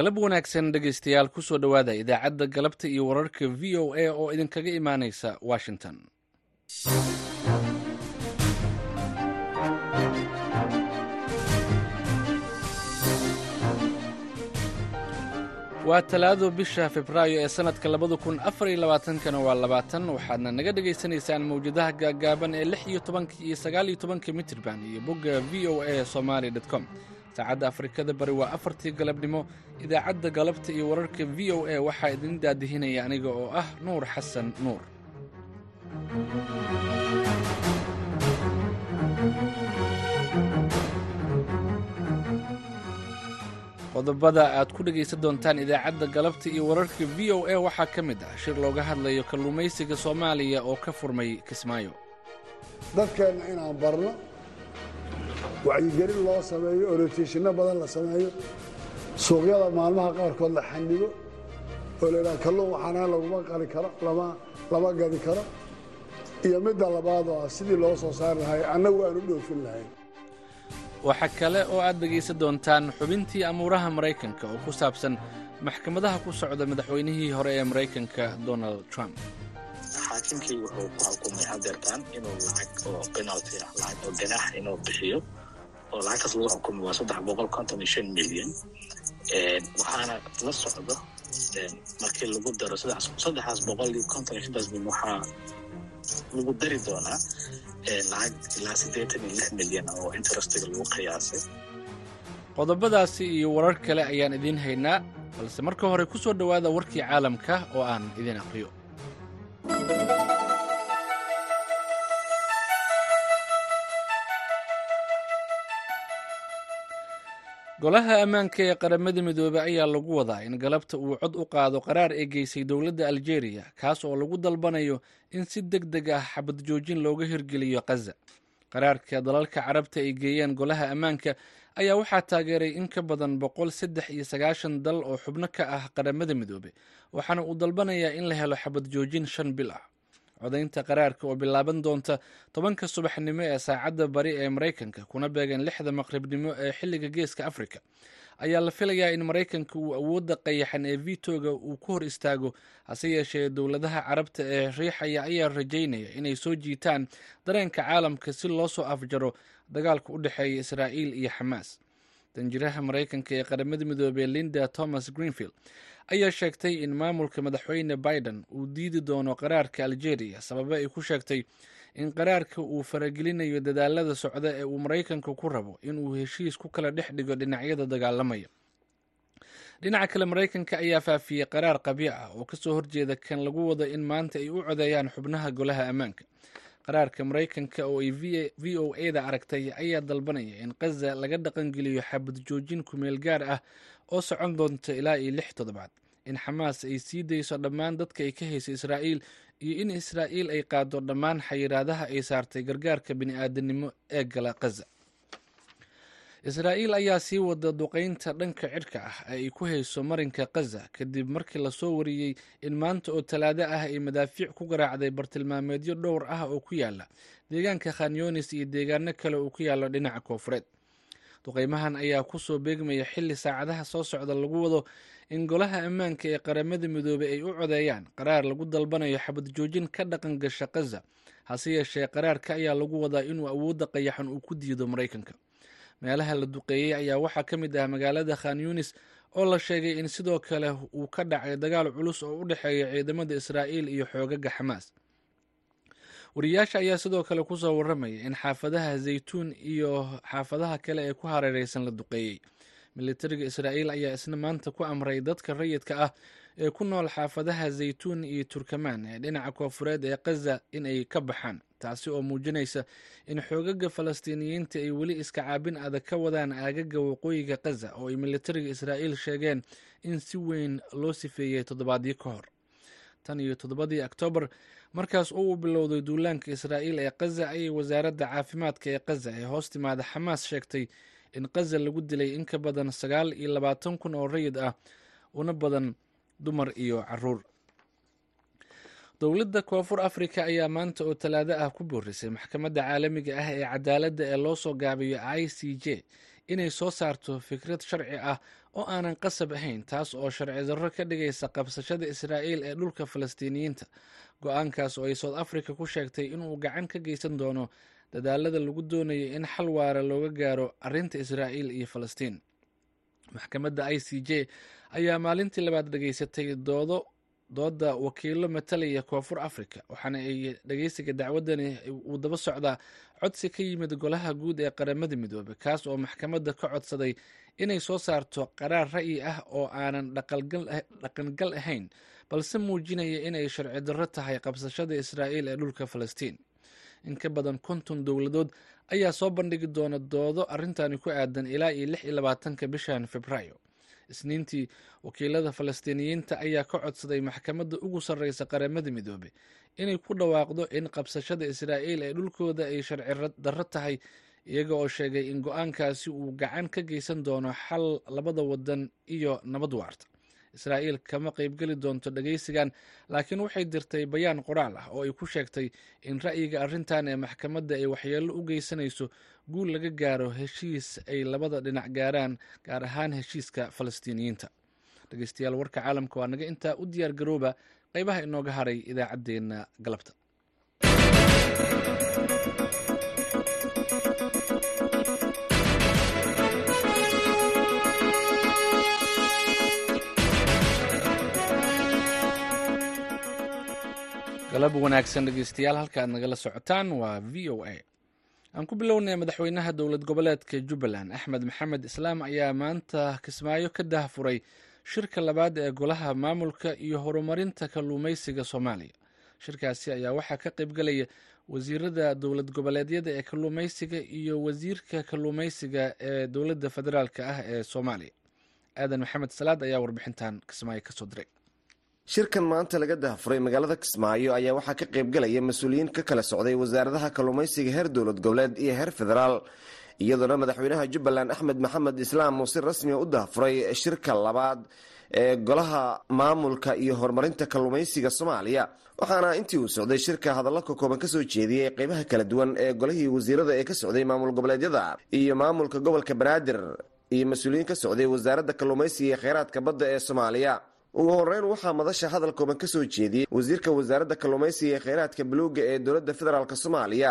galab wanaagsan dhegaystayaal ku soo dhowaada idaacadda galabta iyo wararka v o a oo idinkaga imaanaysa washington. Waa talaado bisha febraayo ee sannadka labada kun afar iyo labaatankana waa labaatan waxaadna naga dhagaysanaysaan mawjadaha gaagaaban ee lix iyo tobanka iyo sagaal iyo tobanka mitirban iyo bogga v o a somaali dot com saacadda afrikada bari waa afartii galabnimo. Idaacadda galabta iyo wararka v o a waxaa idin daadihinaya aniga oo ah nuur xasan nuur. Qodobada aad ku dhegaysan doontaan idaacadda galabta iyo wararka v o a waxaa ka mid ah. Shir looga hadlayo kalluumaysiga soomaaliya oo ka furmay kismaayo. Dadkeenna inaan barno wacyigelin loo sameeyo oroteeshinno badan la sameeyo. Suuqyada maalmaha qaarkood la xanibo oo laydhaha kalluun waxaana laguma qali karo lama gadi karo. Iyo midda labaad oo ah sidii loo soo saari lahay annagu aan u dhoofin lahayn waxaa kale oo aad dhegaysan doontaan xubintii amuuraha maraykanka oo ku saabsan maxkamadaha ku socda madaxweynihii hore ee maraykanka donald trump xaakimkii wuxuu ku xukumay hadeertaan inuu lacag oo penalty ah lacag oo ganaax inuu bixiyo oo lacagtaas lagu xukumay waa saddex boqol konton iyo shan milyan waxaana la socdo markii lagu daro saddexdaas boqol iyo konton iyo shantaas milyan waxaa lagu dari doonaa lacag ilaa siddeetan iyo lix milyan oo interestiga lagu qiyaasay. Qodobadaasi iyo warar kale ayaan idiin haynaa balse marka hore ku soo dhowaada warkii caalamka oo aan idiin aqriyo golaha ammaanka ee qaramada midoobey ayaa lagu wadaa in galabta uu cod u qaado qaraar ee geysay dowladda aljeeriya kaas oo lagu dalbanayo in si deg deg ah xabad joojin looga hirgeliyo khaza qaraarka dalalka carabta ay geeyeen golaha ammaanka ayaa waxaa taageeray in ka badan boqol saddex iyo sagaashan dal oo xubno ka ah qaramada midoobe waxaana uu dalbanayaa in la helo xabad joojin shan bil ah. Codaynta qaraarka oo bilaaban doonta tobanka subaxnimo ee saacadda bari ee maraykanka kuna beegan lixda maqribnimo ee xilliga geeska afrika ayaa la filayaa in maraykanka uu awoodda qayaxan ee vitoga uu ku hor istaago hase yeeshee dowladaha carabta ee riixaya ayaa rajaynaya inay soo jiitaan dareenka caalamka si loo soo afjaro dagaalka u dhexeeya israa'iil iyo xamaas. Danjiraha maraykanka ee qaramada midoobey linda thomas greenfield ayaa sheegtay in maamulka madaxweyne biden uu diidi doono qaraarka aljeeriya sababo ay ku sheegtay in qaraarka uu faragelinayo dadaalada socda ee uu maraykanka ku rabo inuu heshiis ku kala dhex dhigo dhinacyada dagaalamaya. Dhinaca kale maraykanka ayaa faafiyey qaraar qabyo ah oo ka soo horjeeda kan lagu wado in maanta ay u codeeyaan xubnaha golaha ammaanka. Qaraarka maraykanka oo ay v o a da aragtay ayaa dalbanaya in khaza laga dhaqangeliyo xabad joojin kumeel gaar ah oo socon doonta ilaa iyo lix toddobaad in xamaas ay sii dayso dhammaan dadka ay ka haysa israa'iil iyo in israa'iil ay qaado dhammaan xayiraadaha ay saartay gargaarka bini'aadanimo ee gala khaza israa'iil ayaa sii wada duqaynta dhanka cidhka ah ee ay ku hayso marinka khaza kadib markii la soo wariyey in maanta oo talaado ah ay madaafiic ku garaacday bartilmaameedyo dhowr ah oo ku yaalla deegaanka khanyonis iyo deegaano kale oo ku yaalo dhinaca koofureed duqaymahan ayaa ku soo beegmaya xilli saacadaha soo socda lagu wado in golaha ammaanka ee qaramada midoobey ay u codeeyaan. Qaraar lagu dalbanayo xabad joojin ka dhaqan gasha khaza hase yeeshee qaraarka ayaa lagu wadaa inuu awoodda qayaxan uu ku diido maraykanka. Meelaha la duqeeyey ayaa waxaa ka mid ah magaalada khan yunis oo la sheegay in sidoo kale uu ka dhacay dagaal culus oo u dhexeeya ciidamada israa'iil iyo xoogaga xamaas wariyaasha ayaa sidoo kale ku soo waramaya in xaafadaha zaytuun iyo xaafadaha kale ee ku hareereysan la duqeeyey militariga israa'iil ayaa isna maanta ku amray dadka rayidka ah ee ku nool xaafadaha zaytuun iyo turkamaan ee dhinaca koofureed ee khaza in ay ka baxaan taasi oo muujinaysa in xoogaga falastiiniyiinta ay weli iska caabin adag ka wadaan aagaga waqooyiga khaza oo ay militariga israa'iil sheegeen in si weyn loo sifeeyey toddobaadyo ka hor. Tan iyo toddobadii oktoobar markaas oo uu bilowday duulaanka israa'iil ee khaza ayay wasaaradda caafimaadka ee khaza ee hoos timaada xamaas sheegtay in khaza lagu dilay in ka badan sagaal iyo labaatan kun oo rayid ah una badan dumar iyo carruur. Dowladda koonfur afrika ayaa maanta oo talaado ah ku boorisay maxkamadda caalamiga ah ee cadaaladda ee loo soo gaabiyo i c j inay soo saarto fikrad sharci ah oo aanan qasab ahayn taas oo sharci darro ka dhigaysa qabsashada israa'iil ee dhulka falastiiniyiinta go'aankaas oo ay south africa ku sheegtay inuu gacan ka geysan doono dadaalada lagu doonayo in xal waara looga gaaro arrinta israa'iil iyo falastiin. Maxkamadda i c j ayaa maalintii labaad dhageysatay doodo dooda wakiilo matalaya koonfur africa waxaana ay dhageysiga dacwadani uu daba socdaa codsi ka yimid golaha guud ee qaramada midoobey kaas oo maxkamadda ka codsaday inay soo saarto qaraar ra'yi ah oo aanan dhaqangal ahayn balse muujinaya inay sharci darro tahay qabsashada israa'iil ee dhulka falastiin. In ka badan konton dowladood ayaa soo bandhigi doona doodo arrintani ku aadan ilaa iyo lix iyo labaatanka bishan februaayo isniintii wakiilada falastiiniyiinta ayaa ka codsaday maxkamadda ugu sarreysa qaramada midoobey inay ku dhawaaqdo in qabsashada israa'iil ee dhulkooda ay sharci darro tahay iyaga oo sheegay in go'aankaasi uu gacan ka geysan doono xal labada wadan iyo nabad waarta israa'iil kama qaybgeli doonto dhageysigan laakiin waxay dirtay bayaan qoraal ah oo ay ku sheegtay in ra'yiga arrintan ee maxkamadda ay waxyeello u geysanayso guul laga gaaro heshiis ay labada dhinac gaaraan gaar ahaan heshiiska falastiiniyiinta. Dhegeystayaal warka caalamka waa naga intaa u diyaar garooba qeybaha inooga haray idaacaddeenna galabta galab wanaagsan dhegeystayaal halka aad nagala socotaan waa v o a. Aan ku bilownay madaxweynaha dowlad goboleedka jubbaland axmed maxamed islaam ayaa maanta kismaayo ka dahfuray shirka labaad ee golaha maamulka iyo horumarinta kalluumeysiga soomaaliya. Shirkaasi ayaa waxaa ka qaybgalaya wasiirada dowlad goboleedyada ee kalluumeysiga iyo wasiirka kalluumeysiga ee dowladda federaalka ah ee soomaaliya. Aadan maxamed salaad ayaa warbixintan kismaayo ka soo diray shirkan maanta laga dahfuray magaalada kismaayo ayaa waxaa ka qaybgalaya mas'uuliyiin ka kala socday wasaaradaha kalluumaysiga heer dowlad goboleed iyo heer federaal iyadoona madaxweynaha jubbaland axmed maxamed islaam uu si rasmiga u dahfuray shirka labaad ee golaha maamulka iyo horumarinta kalluumaysiga soomaaliya. Waxaana intii uu socday shirka hadallo ka kooban ka soo jeediyey qeybaha kala duwan ee golihii wasiirada ee ka socday maamul goboleedyada iyo maamulka gobolka banaadir. Iyo mas'uuliyiin ka socday wasaaradda kalluumaysiga iyo kheyraadka badda ee soomaaliya ugu horeyn waxaa madasha hadal kooban ka jeediyey wasiirka wasaaradda kalluumaysiga ee kheyraadka buluuga ee dowladda federaalk soomaaliya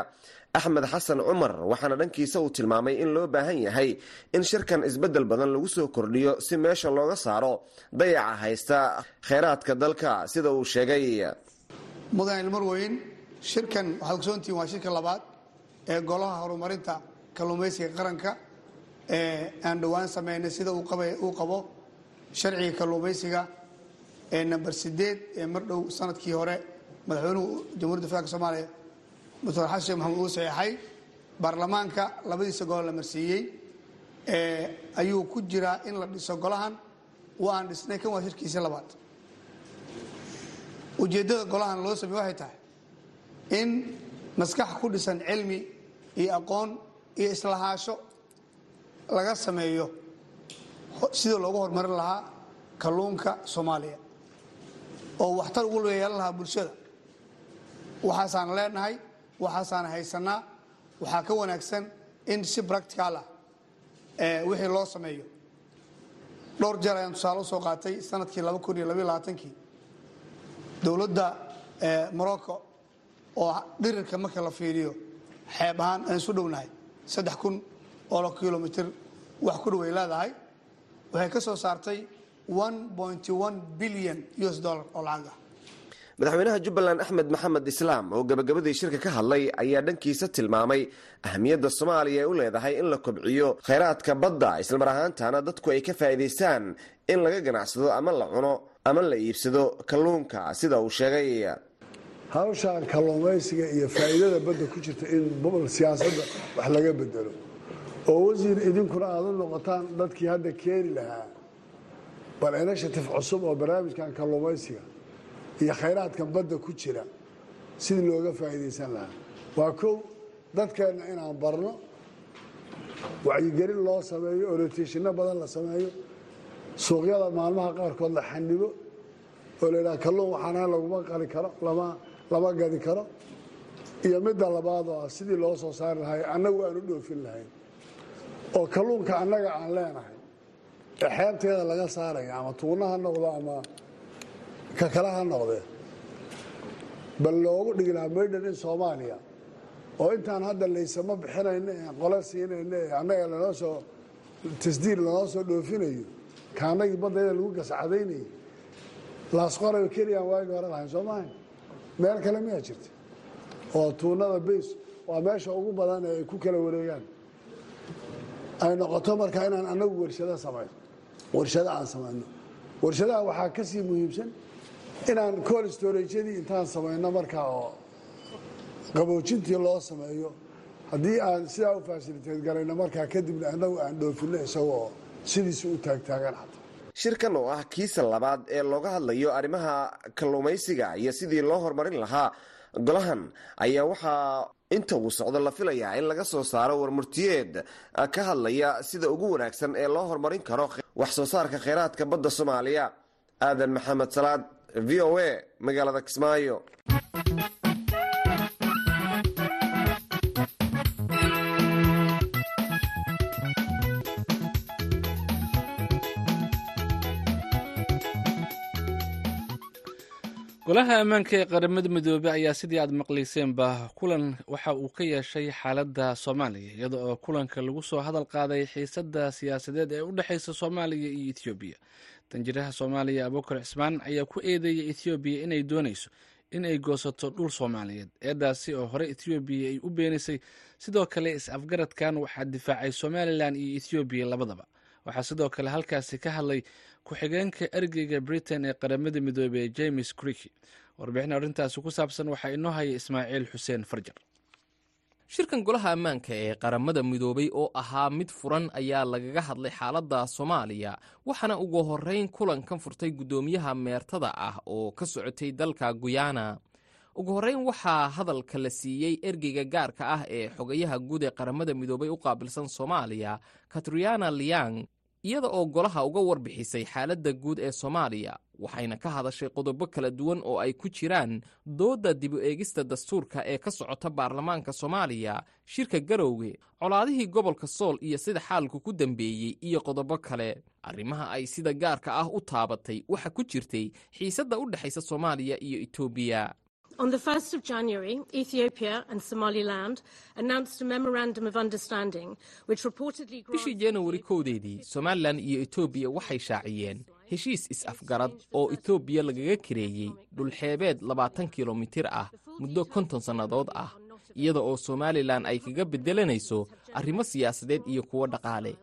axmed xasan cumar waxaana dhankiisa uu tilmaamay in loo baahan yahay in shirkan isbeddel badan lagu soo kordhiyo si meesha looga saaro dayaca haysta kheyraadka dalka sida uu sheegay. Mudan ilmarweyn shirkan waxaad ogsoontihiin waa shirka labaad ee golaha horumarinta kalluumaysiga qaranka ee aan dhowaan sameynay sida uu qabo sharciga kalluumaysiga ee namber sideed ee mar dhow sannadkii hore madaxweynuhu jamhuiyadda federaalk soomaaliya doctor xasan sheekh maxamuud uu saxeexay baarlamaanka labadiisa golo la marsiiyey ayuu ku jiraa in la dhiso golahan waa aan dhisnay kan waa shirkiisii labaad. Ujeeddada golahan loo samey waxay tahay in maskax ku dhisan cilmi iyo aqoon iyo islahaasho laga sameeyo sida loogu horumarin lahaa kalluunka soomaaliya oo waxtar ugu yeelan lahaa bulshada. Waxaasaan leenahay waxaasaan haysanaa waxaa ka wanaagsan in si bractical ah wixii loo sameeyo. Dhowr jeer ayaan tusaale u soo qaatay sannadkii labaatankii dowladda morocco oo dhirirka marka la fiiriyo xeeb ahaan aan isu dhownahay saddex kun oo kilomitr wax ku dhow ay leedahay waxay ka soo saartay bilyan us dollar oo lacag ah. Madaxweynaha jubbaland axmed maxamed islaam oo gabagabadii shirka ka hadlay ayaa dhankiisa tilmaamay ahamiyadda soomaaliya ay u leedahay in la kobciyo kheyraadka badda islamar ahaantana dadku ay ka faa'iidaystaan in laga ganacsado ama la cuno ama la iibsado kalluunka sida uu sheegay. Hawshaan kalluumaysiga iyo faa'iidada badda ku jirta in siyaasadda wax laga bedelo oo wasiir idinkuna aad u noqotaan dadkii hadda keeni lahaa bal inashatif cusub oo barnaamijkan kalluumaysiga iyo khayraadkan badda ku jira sidii looga faa'iidaysan lahaa. Waa kow dadkeenna inaan barno wacyigelin loo sameeyo oroteeshinno badan la sameeyo suuqyada maalmaha qaarkood la xanibo oo la yidhaha kalluun waxaana laguma qali karo lama gadi karo. Iyo midda labaad oo ah sidii loo soo saari lahay annagu aan u dhoofin lahayn oo kalluunka annaga aan leenahay. ee xeebteeda laga saaraya ama tuuna ha noqdo ama ka kale ha noqdee bal loogu dhignaa maydhan in soomaaliya oo intaan hadda laysama bixinayno ee qole siinayno ee annaga lanoo soo tasdiir lanoo soo dhoofinayo kaanagii baddayda lagu gascadaynayo laasqorayo keliyaan waagi hore lahayn soo maaha meel kale miyaa jirta oo tuunada bays waa meesha ugu badan ee ay ku kala wareegaan. Ay noqoto markaa inaan annagu warshado samayno warshado aan samayno. Warshadaha waxaa ka muhiimsan inaan col storajyadii intaan samayno markaa oo qaboojintii loo sameeyo. Haddii aan sidaa u fasiliteed garayno markaa kadibna annagu aan dhoofinno isagoo sidiisa u taagtaagan xataa shirkan oo ah kiisa labaad ee looga hadlayo arrimaha kalluumaysiga iyo sidii loo horumarin lahaa golahan ayaa waxaa inta uu socdo la filayaa in laga soo saaro warmurtiyeed ka hadlaya sida ugu wanaagsan ee loo horumarin karo wax soo saarka kheyraadka badda soomaaliya. Aadan maxamed salaad v o a magaalada kismaayo golaha ammaanka ee qaramada midoobey ayaa sidii aad maqlayseenba kulan waxa uu ka yeeshay xaaladda soomaaliya iyada oo kulanka lagu soo hadal qaaday xiisadda siyaasadeed ee u dhexeysa soomaaliya iyo ethoobiya danjiraha soomaaliya abukar cismaan ayaa ku eedeeyay ethoobiya inay doonayso in ay goosato dhul soomaaliyeed. Eedaasi oo hore ethoobiya ay u beenisay sidoo kale is-afgaradkan waxaa difaacay somalilan iyo ethoobiya labadaba. Waxaa sidoo kale halkaasi ka hadlay ku-xigeenka ergeyga britain ee qaramada midoobey james criki warbixin arrintaasi ku saabsan waxaa inoo haya ismaaciil xuseen farjar. Shirkan golaha ammaanka ee qaramada midoobay oo ahaa mid furan ayaa lagaga hadlay xaaladda soomaaliya waxaana ugu horrayn kulankan furtay guddoomiyaha meertada ah oo ka socotay dalka guyana. Ugu horrayn waxaa hadalka la siiyey ergeyga gaarka ah ee xogayaha guud ee qaramada midoobay u qaabilsan soomaaliya katriana liang iyada oo golaha uga warbixisay xaaladda guud ee soomaaliya waxayna ka hadashay qodobo kala duwan oo ay ku jiraan doodda dib u eegista dastuurka ee ka socota baarlamaanka soomaaliya shirka garowge colaadihii gobolka sool iyo sida xaalku ku dambeeyey iyo qodobo kale. Arrimaha ay sida gaarka ah u taabatay waxa ku jirtay xiisadda u dhexaysa soomaaliya iyo etoobiya On the 1st of January, Ethiopia and Somaliland announced a memorandum of understanding which reportedly bishii januari kowdeedii somalilan iyo etoobiya waxay shaaciyeen heshiis is-afgarad oo etoobiya lagaga kareeyey dhulxeebeed labaatan kilomitir ah muddo konton sannadood ah iyada oo somalilan ay kaga beddelanayso arrimo siyaasadeed iyo kuwo dhaqaale.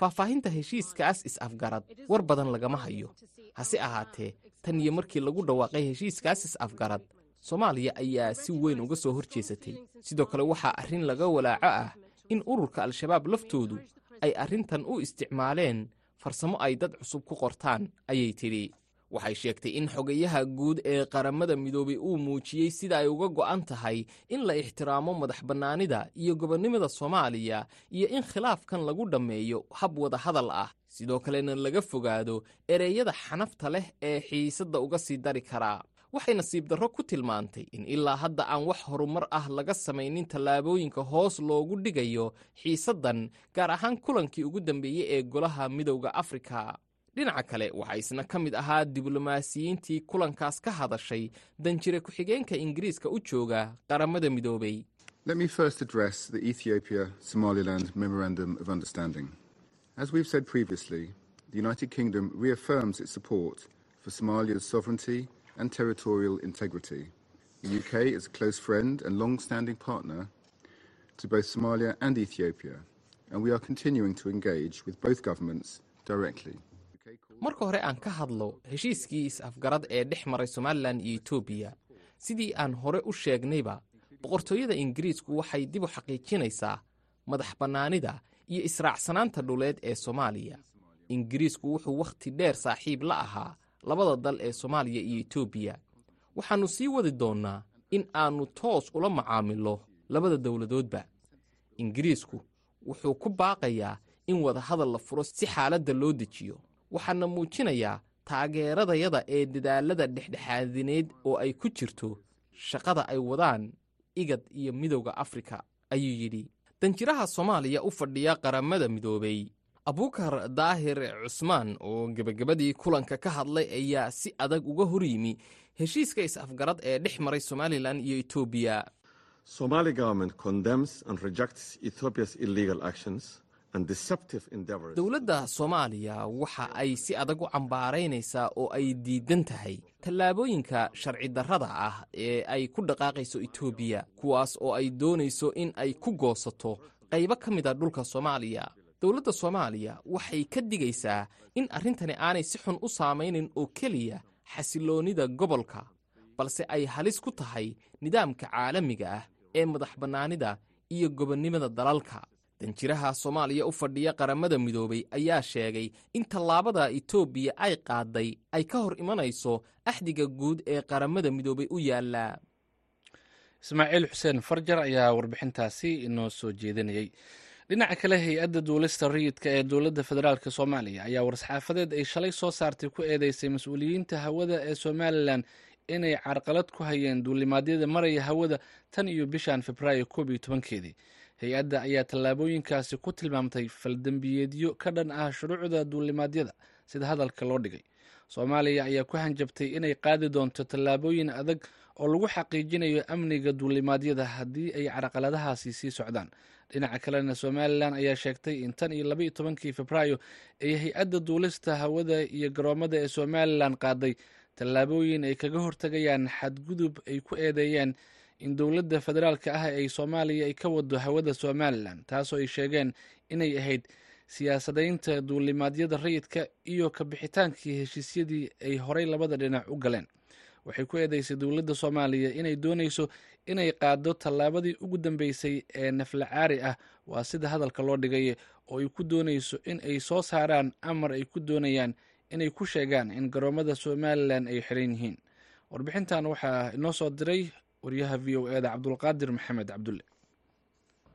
Faahfaahinta heshiiskaas is-afgarad war badan lagama hayo. Hase ahaatee tan iyo markii lagu dhawaaqay heshiiskaas is-afgarad soomaaliya ayaa si weyn uga soo hor jeesatay sidoo kale waxaa arrin laga walaaco ah in ururka al-shabaab laftoodu ay arrintan u isticmaaleen farsamo ay dad cusub ku qortaan ayay tidhi. Waxay sheegtay in xogayaha guud ee qaramada midoobay uu muujiyey sida ay uga go'an tahay in la ixtiraamo madax bannaanida iyo gobonnimada soomaaliya iyo in khilaafkan lagu dhammeeyo hab wada hadal ah. Sidoo kalena laga fogaado ereyada xanafta leh ee xiisadda uga sii dari karaa waxay nasiib darro ku tilmaantay in ilaa hadda aan wax horumar ah laga samaynin tallaabooyinka hoos loogu dhigayo xiisaddan gaar ahaan kulankii ugu dambeeyey ee golaha midowda afrika. Dhinaca kale waxaa isna ka mid ahaa diblomaasiyiintii kulankaas ka hadashay danjire ku-xigeenka ingiriiska u jooga qaramada midoobay. United Kingdom reaffirms its support for Somalia's sovereignty and territorial integrity. The UK is a close friend and long standing partner to both Somalia and Ethiopia, and we are continuing to engage with both governments directly. marka hore aan ka hadlo heshiiskii is-afgarad ee dhex maray somalilan iyo etoobiya sidii aan hore u sheegnayba boqortooyada ingiriisku waxay dib u xaqiijinaysaa madax bannaanida iyo israacsanaanta dhuleed ee soomaaliya ingiriisku wuxuu wakhti dheer saaxiib la ahaa labada dal ee soomaaliya iyo etoobiya waxaannu sii wadi doonnaa in aannu toos ula macaamilo labada dowladoodba. Ingiriisku wuxuu ku baaqayaa in wadahadal la furo si xaaladda loo dejiyo. Waxaana muujinayaa taageeradayada ee dadaalada dhexdhexaadineed oo ay ku jirto shaqada ay wadaan igad iyo midowda afrika ayuu yidhi. Danjiraha soomaaliya u fadhiya qaramada midoobey abuukar daahir cusmaan oo gebagabadii kulanka ka hadlay ayaa si adag uga hor yimi heshiiska is-afgarad ee dhex maray somalilan iyo etoobiya dowladda soomaaliya waxa ay si adag u cambaaraynaysaa oo ay diidan tahay tallaabooyinka sharci darrada ah ee ay ku dhaqaaqayso etoobiya kuwaas oo ay doonayso in ay ku goosato qaybo ka mid a dhulka soomaaliya dowladda soomaaliya waxay ka digaysaa in arrintani aanay si xun u saamaynin oo keliya xasiloonnida gobolka balse ay halis ku tahay nidaamka caalamiga ah ee madax bannaanida iyo gobonnimada dalalka. Danjiraha soomaaliya u fadhiya qaramada midoobey ayaa sheegay in tallaabada etoobiya ay qaaday ay ka hor imanayso axdiga guud ee qaramada midoobey u yaallaa ismaaciil xuseen farjar ayaa warbixintaasi inoo soo jeedinayey dhinaca kale hay'adda duulista rayidka ee dowladda federaalk soomaaliya ayaa war-saxaafadeed ay shalay soo saartay ku eedeysay mas'uuliyiinta hawada ee somalilan inay carqalad ku hayeen duulimaadyada maraya hawada tan iyo bishan februaayo koob iyo tobankeedii. Hay'adda ayaa tallaabooyinkaasi ku tilmaamtay faldembiyeedyo ka dhan ah shuruucda duulimaadyada sida hadalka loo dhigay. Soomaaliya ayaa ku hanjabtay inay qaadi doonto tallaabooyin adag oo lagu xaqiijinayo amniga duulimaadyada haddii ay carqaladahaasi sii socdaan dhinaca kalena somalilan ayaa sheegtay in tan iyo labaiyo tobankii februaayo ay hay'adda duulista hawada iyo garoomada ee somalilan qaaday. Tallaabooyin ay kaga hortagayaan xadgudub ay ku eedeeyeen in dowladda federaalka ah ay soomaaliya ay ka wado hawada somalilan taasoo ay sheegeen inay ahayd siyaasadaynta duulimaadyada rayidka iyo kabixitaankii heshiisyadii ay horay labada dhinac u galeen waxay ku eedeysay dowladda soomaaliya inay doonayso inay qaado tallaabadii ugu dambeysay ee naflacaari ah. Waa sida hadalka loo dhigay oo ay ku doonayso in ay soo saaraan amar ay ku doonayaan inay ku sheegaan in garoomada somalilan ay xiran yihiin. Warbixintan waxaa inoo soo diray waryaha v o eda cabdulqaadir maxamed cabdulle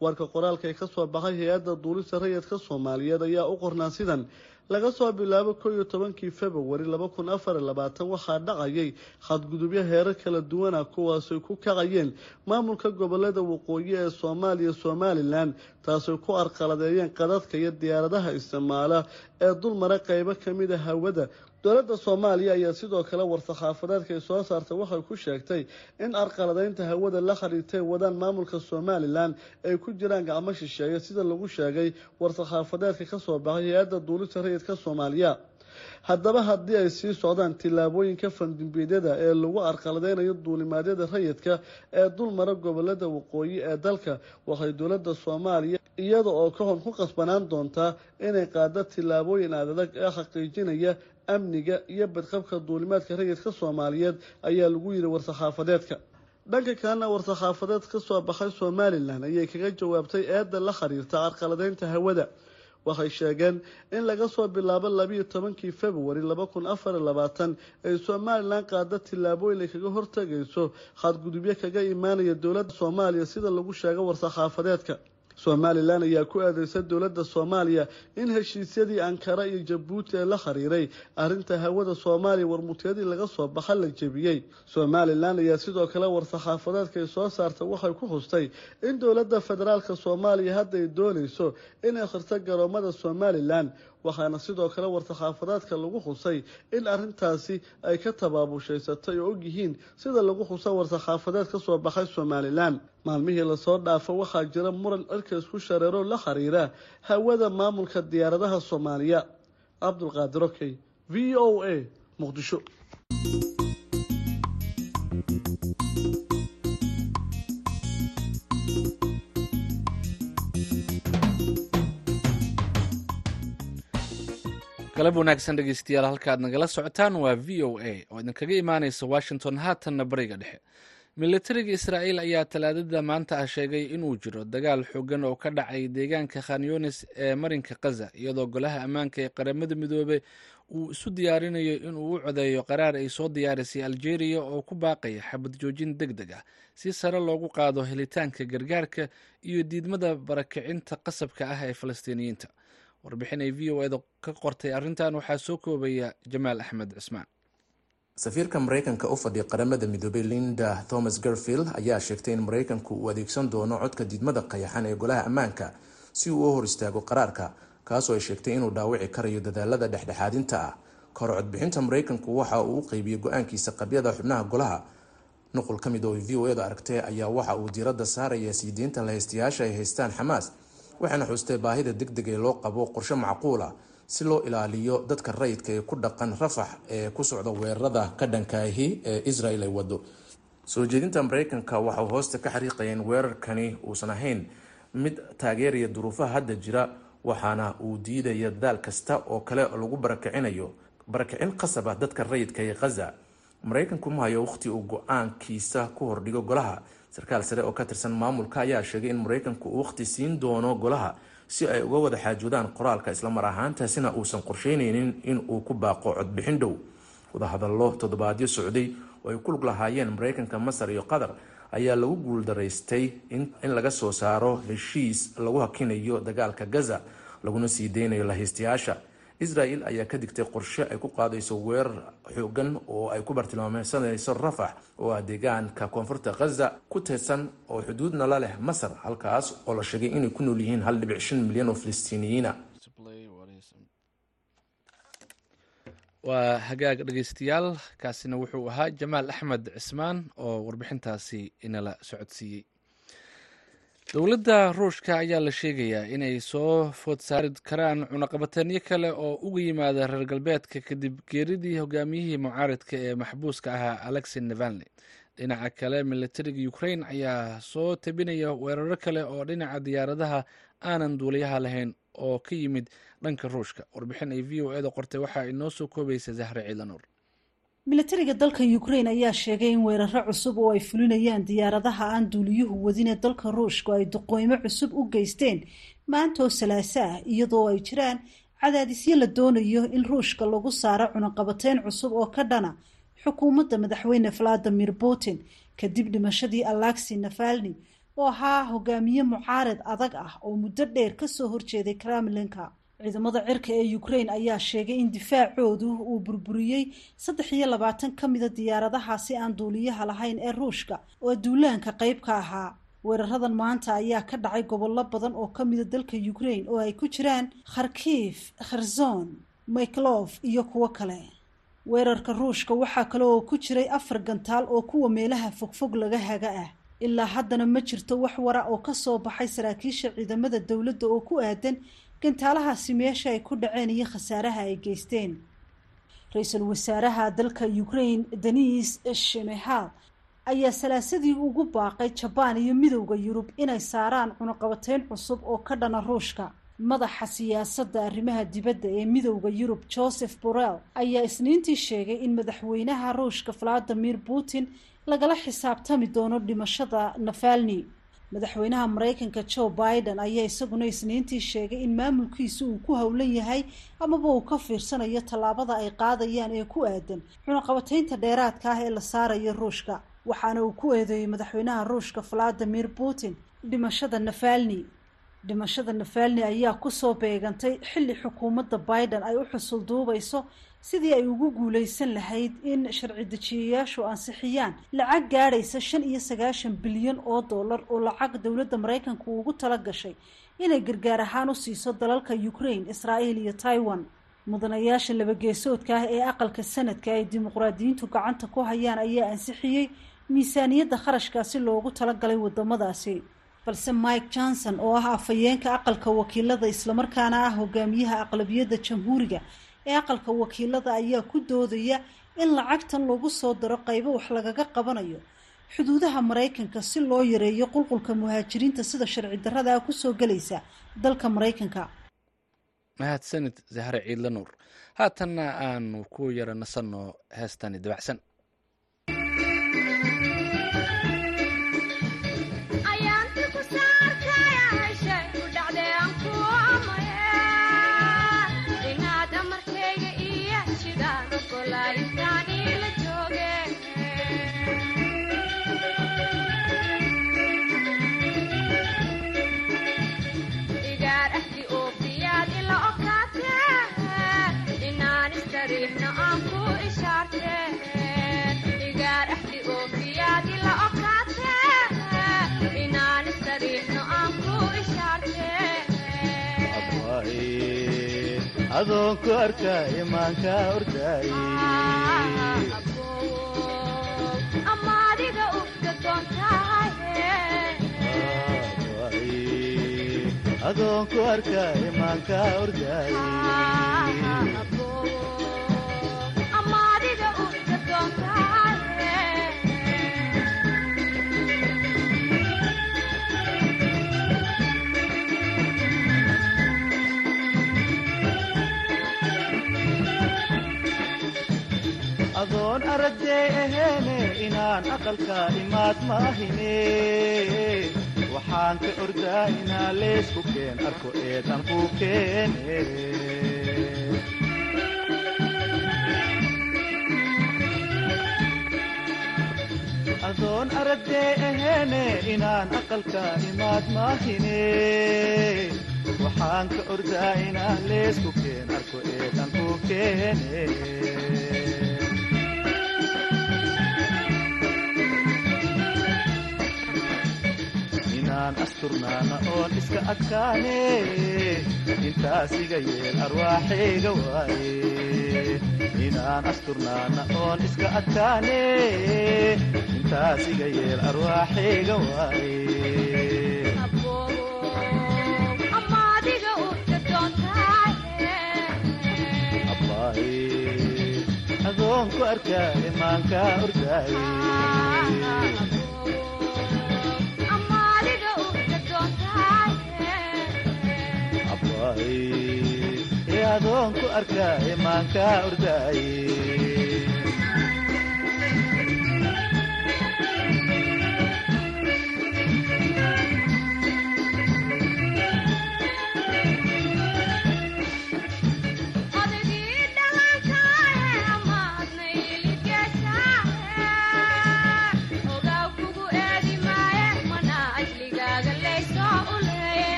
warka qoraalka ka soo baxay hay'adda duulista rayidka soomaaliyeed ayaa u qornaa sidan. Laga soo bilaabo koo iyo tobankii februari laba kun afar iyo labaatan waxaa dhacayay xadgudubyo heerar kala duwana kuwaasay ku kacayeen maamulka gobollada waqooyi ee soomaaliya somalilan taasay ku arqaladeeyeen qadadka iyo diyaaradaha isticmaala ee dulmara qeybo ka mid a hawada dowladda soomaaliya ayaa sidoo kale war-saxaafadeedka ay soo saartay waxay ku sheegtay in arqaladeynta hawada la xiriirtay wadaan maamulka somalilan ay ku jiraan gacmo shisheeye sida lagu sheegay war-saxaafadeedka ka soo baxay hay'adda duulista rayidka soomaaliya. Haddaba haddii ay sii socdaan tillaabooyinka fandimbiidyada ee lagu arqaladeynayo duulimaadyada rayidka ee dulmara gobollada waqooyi ee dalka waxay dowladda soomaaliya iyada oo ka hor ku qasbanaan doontaa inay qaado tillaabooyin aadadag ee xaqiijinaya amniga iyo badqabka duulimaadka rayidka soomaaliyeed ayaa lagu yidhi war-saxaafadeedka. Dhanka kalena war-saxaafadeed ka soo baxay somalilan ayay kaga jawaabtay eedda la xiriirta carqaladeynta hawada. Waxay sheegeen in laga soo bilaabo labiiyo tobankii februari laba kun afar labaatan ay somalilan qaado tillaabooyin ay kaga hortagayso xadgudubyo kaga imaanaya dowladda soomaaliya sida lagu sheego war-saxaafadeedka somalilan ayaa ku eedeysay dowladda soomaaliya in heshiisyadii ankara iyo jabuuti ee la xiriiray. Arrinta hawada soomaaliya warmutyadii laga soo baxa la jebiyey. Somalilan ayaa sidoo kale war-saxaafadeedka ay soo saartay waxay ku hustay in dowladda federaalka soomaaliya hadda ay doonayso inay khirto garoomada somalilan waxaana sidoo kale war-saxaafadeedka lagu xusay in arrintaasi ay ka tabaabushhaysatay oo og yihiin sida lagu xusa war-saxaafadeed ka soo baxay somalilan maalmihii la soo dhaafo waxaa jira muran cirka isku shareero la xiriira hawada maamulka diyaaradaha soomaaliya. Cabdulqaadir okey v o a muqdisho galab wanaagsan dhegeystayaal halkaad nagala socotaan waa v o a oo idinkaga imaaneysa washington haatanna bariga dhexe. Militariga israa'iil ayaa talaadada maanta ah sheegay inuu jiro dagaal xoogan oo ka dhacay deegaanka khanyunis ee marinka kaza iyadoo golaha ammaanka ee qaramada midoobe uu isu diyaarinayo inuu u codeeyo qaraar ay soo diyaarisay aljeeriya oo ku baaqaya xabad joojin deg deg ah. Si sare loogu qaado helitaanka gargaarka iyo diidmada barakicinta qasabka ah ee falastiiniyiinta warbixin ay v o eda ka qortay arrintan waxaa soo koobaya jamaal axmed cismaan. Safiirka maraykanka u fadhiya qaramada midoobay linda thomas garfield ayaa sheegtay in maraykanku uu adeegsan doono codka diidmada qayaxan ee golaha ammaanka si uu u hor istaago qaraarka kaasoo ay sheegtay inuu dhaawici karayo dadaalada dhexdhexaadinta ah. Kahor codbixinta maraykanku waxa uu u qeybiyey go'aankiisa qabyada xubnaha golaha. Nuqul ka mid oo v o eda aragtay ayaa waxa uu diiradda saaraya sii deynta lahaystayaasha ay haystaan xamaas waxaana xustay baahida deg deg ee loo qabo qorshe macquul ah si loo ilaaliyo dadka rayidka ee ku dhaqan rafax ee ku socda weerarada ka dhankaahi ee israel ay wado soo jeedinta maraykanka waxa hoosta ka xariiqaya in weerarkani uusan ahayn mid taageeraya duruufaha hadda jira waxaana uu diidaya dadaal kasta oo kale lagu barakicinayo barakicin qasab ah dadka rayidka ee khaza maraykanku ma hayo wakhti uu go'aankiisa ku hordhigo golaha sarkaal sare oo ka tirsan maamulka ayaa sheegay in maraykanku uu wakhti siin doono golaha si ay uga wada xaajoodaan qoraalka islamar ahaantaasina uusan qorsheyneynin in uu ku baaqo codbixin dhow. Wadahadallo toddobaadyo socday oo ay ku lug lahaayeen maraykanka masar iyo qatar ayaa lagu guuldaraystay in laga soo saaro heshiis lagu hakinayo dagaalka gaza laguna sii deynayo lahaystayaasha israel ayaa ka digtay qorshe ay ku qaadayso weerar xoogan oo ay ku bartilmaameysanayso rafax oo ah deegaanka koonfurta khaza ku tirsan oo xuduudna la leh masar halkaas oo la sheegay inay ku nool yihiin hal dhibic shan milyan oo filistiiniyiina waa hagaag dhegeystayaal kaasina wuxuu ahaa jamaal axmed cismaan oo warbixintaasi inala socodsiiyey dowladda ruushka ayaa la sheegayaa inay soo food saari karaan cunaqabateennyo kale oo uga yimaada reer galbeedka kadib geeridii hogaamiyihii mucaaridka ee maxbuuska ahaa alexey navalni dhinaca kale militariga ukrain ayaa soo tabinaya weeraro kale oo dhinaca diyaaradaha aanan duuliyaha lahayn oo ka yimid dhanka ruushka. Warbixin ay v o eda qortay waxaa inoo soo koobaysa zahre ciidanuur milatariga dalka ukrain ayaa sheegay in weeraro cusub oo ay fulinayaan diyaaradaha aan duuliyuhu wadin ee dalka ruushku ay duqooymo cusub u geysteen. Maantoo salaaso ah iyadoo ay jiraan cadaadisyo la doonayo in ruushka lagu saaro cunaqabateyn cusub oo ka dhana xukuumadda madaxweyne valadimir putin kadib dhimashadii alexi navalni oo ahaa hogaamiye mucaarid adag ah oo muddo dheer ka soo horjeeday kremlinka ciidamada cirka ee ukrain ayaa sheegay in difaacoodu uu burburiyey saddex iyo labaatan ka mida diyaaradahaasi aan duuliyaha lahayn ee ruushka oo duulaanka qeyb ka ahaa. Weeraradan maanta ayaa ka dhacay gobollo badan oo ka mida dalka ukrain oo ay ku jiraan kharkiif kherson miklov iyo kuwo kale. Weerarka ruushka waxaa kale oo ku jiray afar gantaal oo kuwa meelaha fogfog laga haga ah. Ilaa haddana ma jirto wax wara oo ka soo baxay saraakiisha ciidamada dowladda oo ku aadan gantaalahaasi meesha ay ku dhaceen iyo khasaaraha ay geysteen. Ra'iisul wasaaraha dalka ukrain denis shemehal ayaa salaasadii ugu baaqay jabaan iyo midowda yurub inay saaraan cunaqabateyn cusub oo ka dhana ruushka. Madaxa siyaasadda arrimaha dibadda ee midowda yurub joseph borrell ayaa isniintii sheegay in madaxweynaha ruushka valadimir putin lagala xisaabtami doono dhimashada nafalni madaxweynaha mareykanka joe biden ayaa isaguna isniintii sheegay in maamulkiisu uu ku howlan yahay amaba uu ka fiirsanayo tallaabada ay qaadayaan ee ku aadan cunaqabateynta dheeraadka ah ee la saarayo ruushka. Waxaana uu ku eedeeyey madaxweynaha ruushka valadimir putin dhimashada nafalni dhimashada nafalni ayaa ku soo beegantay xilli xukuumadda biden ay u xusul duubayso sidii ay ugu guuleysan lahayd in sharci dejiyayaashu ansixiyaan lacag gaadhaysa shan iyo sagaashan bilyan oo dollar oo lacag dowladda maraykanka ugu tala gashay inay gargaar ahaan u siiso dalalka ukraine israa'iil iyo taiwan. Mudanayaasha labageesoodka ah ee aqalka sanadka ay dimuqraadiyiintu gacanta ku hayaan ayaa ansixiyey miisaaniyadda kharashkaasi loogu talagalay wadamadaasi. Balse mike johnson oo ah afhayeenka aqalka wakiilada islamarkaana ah hogaamiyaha aqlabiyadda jamhuuriga ee aqalka wakiilada ayaa ku doodaya in lacagtan lagu soo daro qaybo wax lagaga qabanayo. Xuduudaha maraykanka si loo yareeyo qulqulka muhaajiriinta sida sharci darrada ku soo gelaysa dalka maraykanka. Mahadsanid zahre ciidla nuur haatanna aanu ku yara nasanno heestani dabacsan adoonku arkaa imaanka ordaay adoonku arkaa imaanka ordaay adoon aragday aheene inaan aqalka imaad maahine waxaan ka ordaa inaa leesku keen arko eedan ku keene adoon aragday aheene inaan aqalka imaad maahine waxaan ka ordaa inaa leesku keen arko eedan ku keene inaan asturnaana oon iska adkaane intaas iga yeel arwaaxayga waaye inaan asturnaana oon iska adkaane intaas iga yeel arwaaxayga waaye adoonku arkaa imaanka ordaaye adoonku arkaa imaanka ordaaye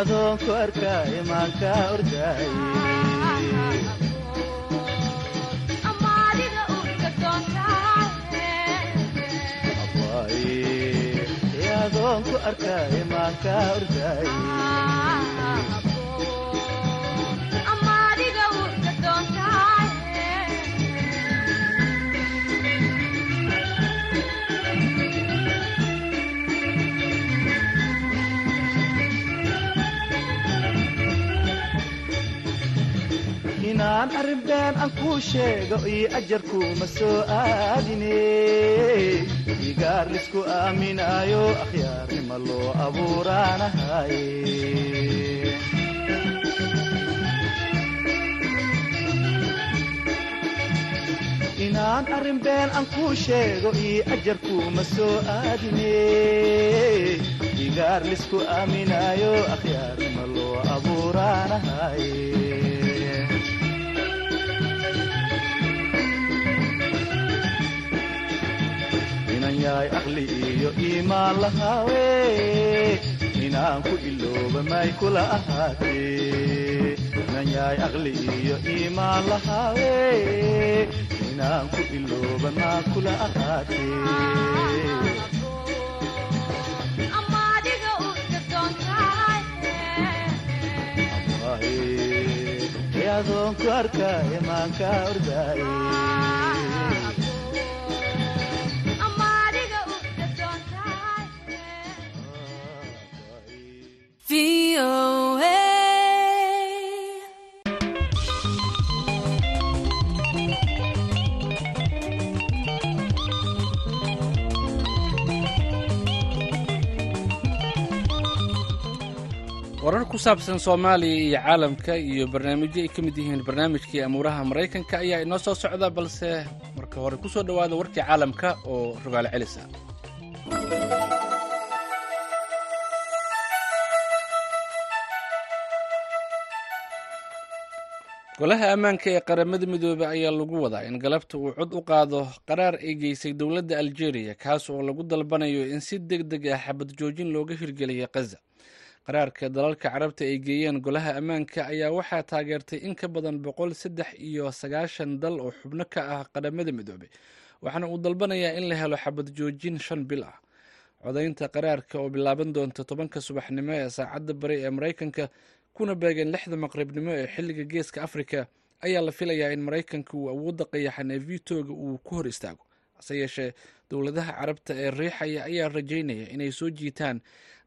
adoonku arkaa imaanka ordaaye ee adoonku arkaa imaanka ordaaye inaan arrin been aan kuu sheego iyo ajarkuuma soo aadine. Igaar lisku aaminaayo akhyaarnima loo abuuraanahaye inaan arrin been aan kuu sheego iyo ajarkuuma soo aadine. Igaar lisku aaminaayo akhyaarnima loo abuuraanahaye yahay aqli iyo iimaan lahaawe inaan ku ilooba may kula ahaatee inan yahay aqli iyo iimaan lahaawe inaan ku ilooba maa kula ahaatee adoonku arkaa imaanka ordaaye saabsan soomaaliya iyo caalamka iyo barnaamijyo ay ka mid yihiin barnaamijkii amuuraha maraykanka ayaa inoo soo socda balse marka hore ku soo dhowaada warkii caalamka oo rogaalo celisa. Golaha ammaanka ee qaramada midoobey ayaa lagu wadaa in galabta uu cod u qaado qaraar ay geysay dowladda aljeeriya kaas oo lagu dalbanayo in si deg deg ah xabad joojin looga hirgeliya kaza qaraarka dalalka carabta ay geeyeen golaha ammaanka ayaa waxaa taageertay in ka badan boqol saddex iyo sagaashan dal oo xubno ka ah qaramada midoobey waxaana uu dalbanayaa in la helo xabad joojin shan bil ah. Codaynta qaraarka oo bilaaban doonta tobanka subaxnimo ee saacadda bari ee maraykanka kuna beegeen lixda maqribnimo ee xilliga geeska afrika ayaa la filayaa in maraykanka uu awoodda qayaxan ee vitoga uu ku hor istaago. Hase yeeshee dowladaha carabta ee riixaya ayaa rajaynaya inay soo jiitaan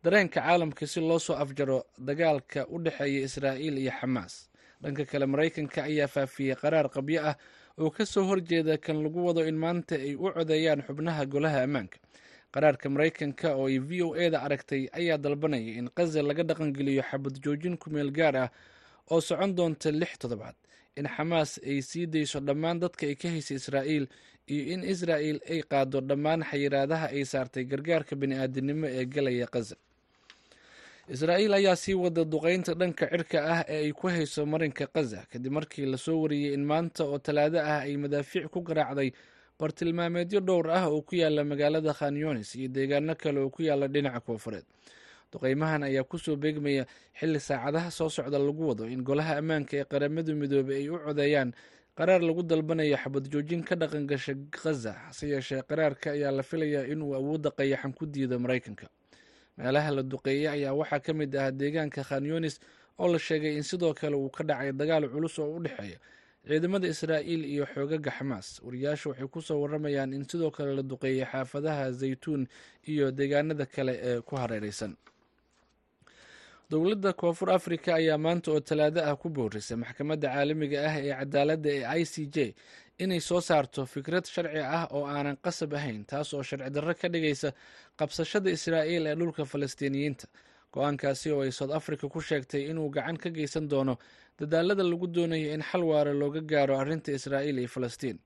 dareenka caalamka si loo soo afjaro dagaalka u dhexeeya israa'iil iyo xamaas. Dhanka kale maraykanka ayaa faafiyey qaraar qabyo ah oo ka soo horjeeda kan lagu wado in maanta ay u codeeyaan xubnaha golaha ammaanka. Qaraarka maraykanka oo ay v o eda aragtay ayaa dalbanaya in kaza laga dhaqangeliyo xabad joojin kumeel gaar ah oo socon doonta lix toddobaad in xamaas ay sii dayso dhammaan dadka ay ka haysay israa'iil iyo in israa'il ay qaado dhammaan xayiraadaha ay saartay gargaarka bini'aadinimo ee galaya kaza israa'iil ayaa sii wada duqeynta dhanka cirka ah ee ay ku hayso marinka kaza kadib markii la soo wariyey in maanta oo talaado ah ay madaafiic ku garaacday bartilmaameedyo dhowr ah oo ku yaalla magaalada khanyonis iyo deegaano kale oo ku yaalla dhinaca koonfureed. Duqeymahan ayaa ku soo beegmaya xilli saacadaha soo socda lagu wado in golaha ammaanka ee qaramada midoobey ay u codeeyaan. Qaraar lagu dalbanayo xabad joojin ka dhaqan gasha khaza hase yeeshee qaraarka ayaa la filayaa inuu awoodda qayaxan ku diido maraykanka meelaha la duqeeyey ayaa waxaa ka mid ah deegaanka khanyonis oo la sheegay in sidoo kale uu ka dhacay dagaal culus oo u dhexeeya ciidamada israa'iil iyo xoogaga xamaas. Wariyaashu waxay ku soo waramayaan in sidoo kale la duqeeyey xaafadaha zaytuun iyo deegaanada kale ee ku hareereysan dowladda koonfur afrika ayaa maanta oo talaado ah ku boorisay maxkamadda caalamiga ah ee cadaaladda ee i c j inay soo saarto fikrad sharci ah oo aanan qasab ahayn taas oo sharci darro ka dhigaysa qabsashada israa'iil ee dhulka falastiiniyiinta. Go'aankaasi oo ay south africa ku sheegtay inuu gacan ka geysan doono dadaalada lagu doonayo in xal waara looga gaaro arrinta israa'iil iyo falastiin.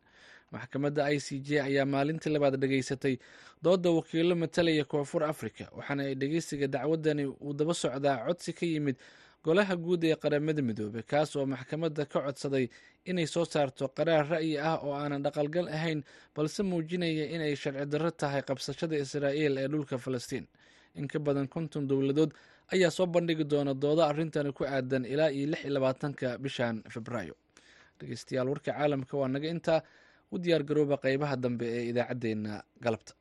Maxkamadda i c j ayaa maalintii labaad dhegaysatay doodda wakiilo matalaya koonfur africa waxaana ay dhegeysiga dacwadani uu daba socdaa codsi ka yimid golaha guud ee qaramada midoobey kaas oo maxkamadda ka codsaday inay soo saarto qaraar ra'yi ah oo aanan dhaqalgal ahayn balse muujinaya inay sharci darro tahay qabsashada israa'iil ee dhulka falastiin. In ka badan konton dowladood ayaa soo bandhigi doona doodo arrintani ku aadan ilaa iyo lix iyo labaatanka bishan februaayo dhegeystayaal warka caalamka waa naga intaa. U diyaar garooba qeybaha dambe ee idaacaddeenna galabta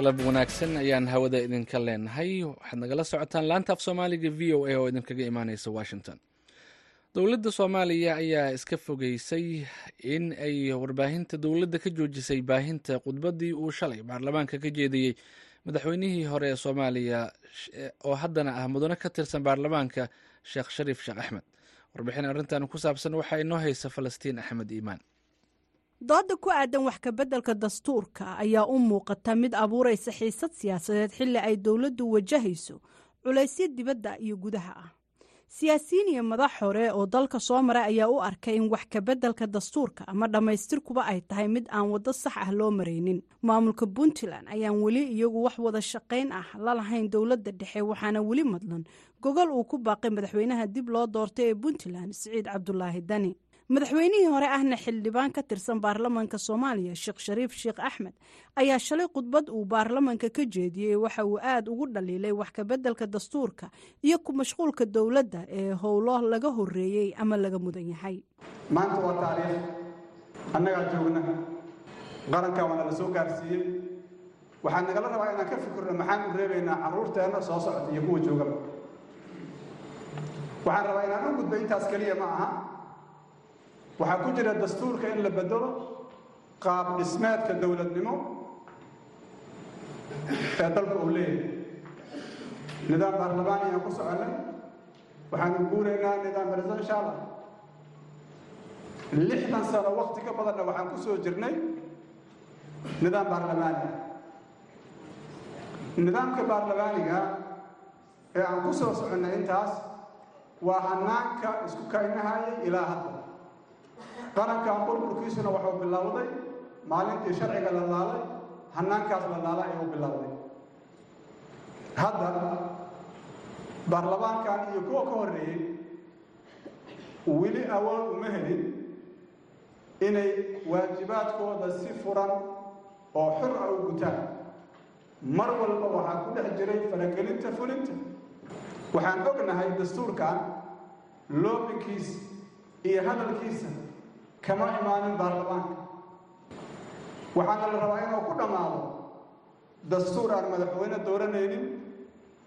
galab wanaagsan ayaan hawada idinka leenahay. Waxaad nagala socotaan laanta af soomaaliga v o a oo idinkaga imaaneysa washington. Dowladda soomaaliya ayaa iska fogeysay in ay warbaahinta dowladda ka joojisay baahinta khudbaddii uu shalay. Baarlamaanka ka jeediyey madaxweynihii hore ee soomaaliya oo haddana ah mudane ka tirsan baarlamaanka sheekh shariif sheekh axmed. Warbixin arrintan ku saabsan waxaa inoo haysa falastiin axmed iimaan dooda ku aadan wax kabeddelka dastuurka ayaa u muuqata mid abuuraysa xiisad siyaasadeed xilli ay dowladdu wajahayso culaysyo dibadda iyo gudaha ah. Siyaasiyiin iyo madax hore oo dalka soo maray ayaa u arkay in wax kabeddelka dastuurka ama dhammaystirkuba ay tahay mid aan waddo sax ah loo maraynin. Maamulka puntland ayaan weli iyagu wax wada shaqayn ah la lahayn dowladda dhexe waxaana weli madlan gogol uu ku baaqay madaxweynaha dib loo doortay ee puntland siciid cabdulaahi dani madaxweynihii hore ahna xildhibaan ka tirsan baarlamaanka soomaaliya sheekh shariif sheekh axmed ayaa shalay khudbad uu baarlamaanka ka jeediyey waxa uu aada ugu dhaliilay wax kabeddelka dastuurka iyo ku mashquulka dowladda ee howlo laga horeeyey ama laga mudan yahay. Maanta waa taariikh. Annagaa joogna qarankan waana la soo gaarsiiyey. Waxaa nagala rabaa inaan ka fikirno maxaan u reebaynaa carruurteenna soo socota iyo kuwa joogaba waxaan rabaa inaan u gudba intaas keliya ma aha waxaa ku jira dastuurka in la bedelo qaab dhismeedka dowladnimo ee dalka uu leeyahay. Nidaam baarlamaani aan ku soconnay. Waxaanu guuraynaa nidaam presidential ah lixdan sano wakti ka badanna waxaan ku soo jirnay nidaam baarlamaani ah nidaamka baarlamaaniga ee aan ku soo soconnay intaas waa hanaanka isku kaynahayay ilaa hadda qarankan burburkiisuna wuxuu bilowday maalintii sharciga la laalay hanaankaas la laala ayuu bilowday hadda baarlamaankan iyo kuwa ka horreeyey weli awood uma helin inay waajibaadkooda si furan oo xur ah u gutaan. Mar walba waxaa ku dhex jiray faragelinta fulinta. Waxaan ognahay dastuurkan loobinkiisa iyo hadalkiisa kama imaanin baarlamaanka. Waxaana la rabaa inuu ku dhammaado dastuur aan madaxweyne dooranaynin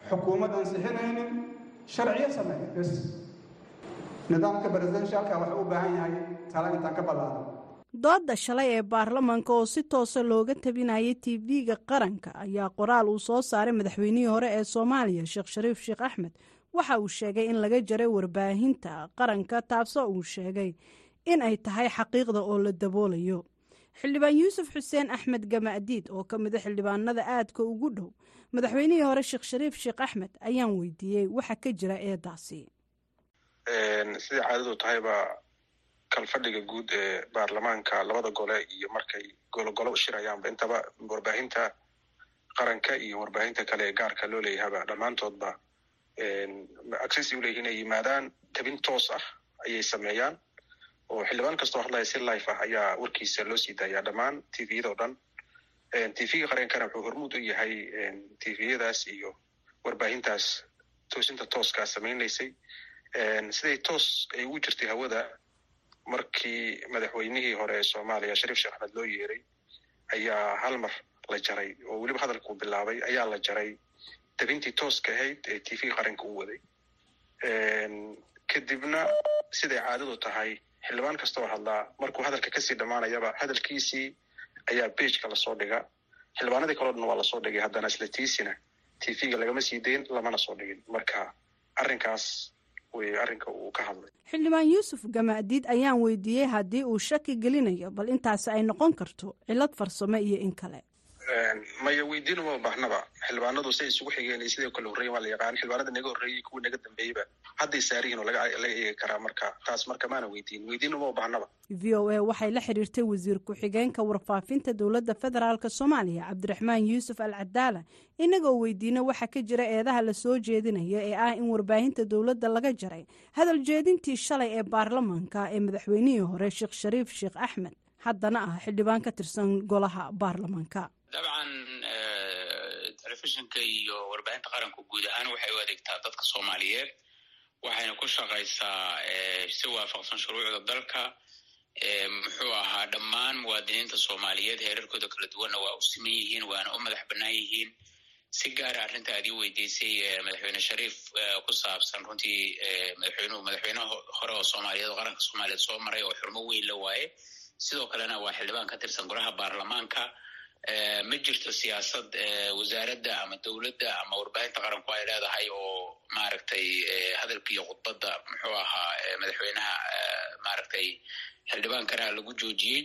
xukuumad ansixinaynin sharciyo sameeya bes nidaamka presidentialka waxa u baahan yahay tala intaan ka ballaaran doodda shalay ee baarlamaanka oo si toosa looga tabinayay tv-ga qaranka ayaa qoraal uu soo saaray madaxweynihii hore ee soomaaliya sheekh shariif sheekh axmed. Waxa uu sheegay in laga jaray warbaahinta qaranka taasoo uu sheegay in ay tahay xaqiiqda oo la daboolayo. Xildhibaan yuusuf xuseen axmed gamaadiid oo ka mida xildhibaanada aadka ugu dhow madaxweynihii hore sheekh shariif sheekh axmed ayaan weydiiyey waxa ka jira eedaasi. Sidai caadadu tahayba kalfadhiga guud ee baarlamaanka labada gole iyo markay gologolo shirayaanba intaba warbaahinta qaranka iyo warbaahinta kale ee gaarka loo leeyahaba dhammaantoodba accessi uleeyihin inay yimaadaan tabin toos ah ayay sameeyaan oo xildhibaan kastoo hadlaya si life ah ayaa warkiisa loo sii daayaa dhammaan tviyadao dhan. Tvga qarankana wuxuu hormuud u yahay tviyadaas iyo warbaahintaas toosinta tooskaa samaynaysay siday toos ay ugu jirtay hawada markii madaxweynihii hore ee soomaaliya shariif sheekh axmed loo yeeray ayaa hal mar la jaray oo weliba hadalkuu bilaabay ayaa la jaray. Dabintii tooska ahayd ee tvga qaranka u waday. Kadibna siday caadadu tahay xildhibaan kastoo hadlaa markuu hadalka ka sii dhammaanayaba hadalkiisii ayaa beijka la soo dhiga xildhibaanadii kaloo dhan waa la soo dhigay haddana isla tiisina. Tvga lagama sii dayn lamana soo dhigin. Marka arrinkaas wey arrinka uu ka hadlay. Xildhibaan yuusuf gamaadiid ayaan weydiiyey haddii uu shaki gelinayo bal intaasi ay noqon karto cilad farsamo iyo in kale maya weydiin uma baahnaba xildhibaanadu say isugu xigeen iyo sidoo kale horreyen waa la yaqaan. Xildhibaanada naga horreeyey kuwa naga dambeeyeyba hadday saarihiin oo laga eegi karaa marka taas marka maana weydiin. Weydiin uma baahnaba v o a waxay la xiriirtay wasiir ku-xigeenka warfaafinta dowladda federaalk soomaaliya cabdiraxmaan yuusuf al cadaala inagoo weydiina waxa ka jira eedaha la soo jeedinaya ee ah in warbaahinta dowladda laga jaray. Hadal jeedintii shalay ee baarlamaanka ee madaxweynihii hore sheekh shariif sheekh axmed haddana ah xildhibaan ka tirsan golaha baarlamaanka dabcan telefishinka iyo warbaahinta qaranku guud ahaan waxay u adeegtaa dadka soomaaliyeed waxayna ku shaqaysaa si waafaqsan shuruucda dalka muxuu ahaa dhammaan muwaadiniinta soomaaliyeed heerarkooda kala duwanna waa u siman yihiin waana u madax bannaan yihiin si gaara arrinta aad ii weydiisay madaxweyne shariif ku saabsan runtii madaxweynuhu madaxweyne hore oo soomaaliyeed oo qaranka soomaaliyeed soo maray oo xurmo weyn la waaye sidoo kalena waa xildhibaan ka tirsan golaha baarlamaanka ma jirto siyaasad wasaaradda ama dowladda ama warbaahinta qaranku ay leedahay oo maaragtay hadalka iyo khudbadda muxuu ahaa madaxweynaha maaragtay xildhibaankana lagu joojiyey.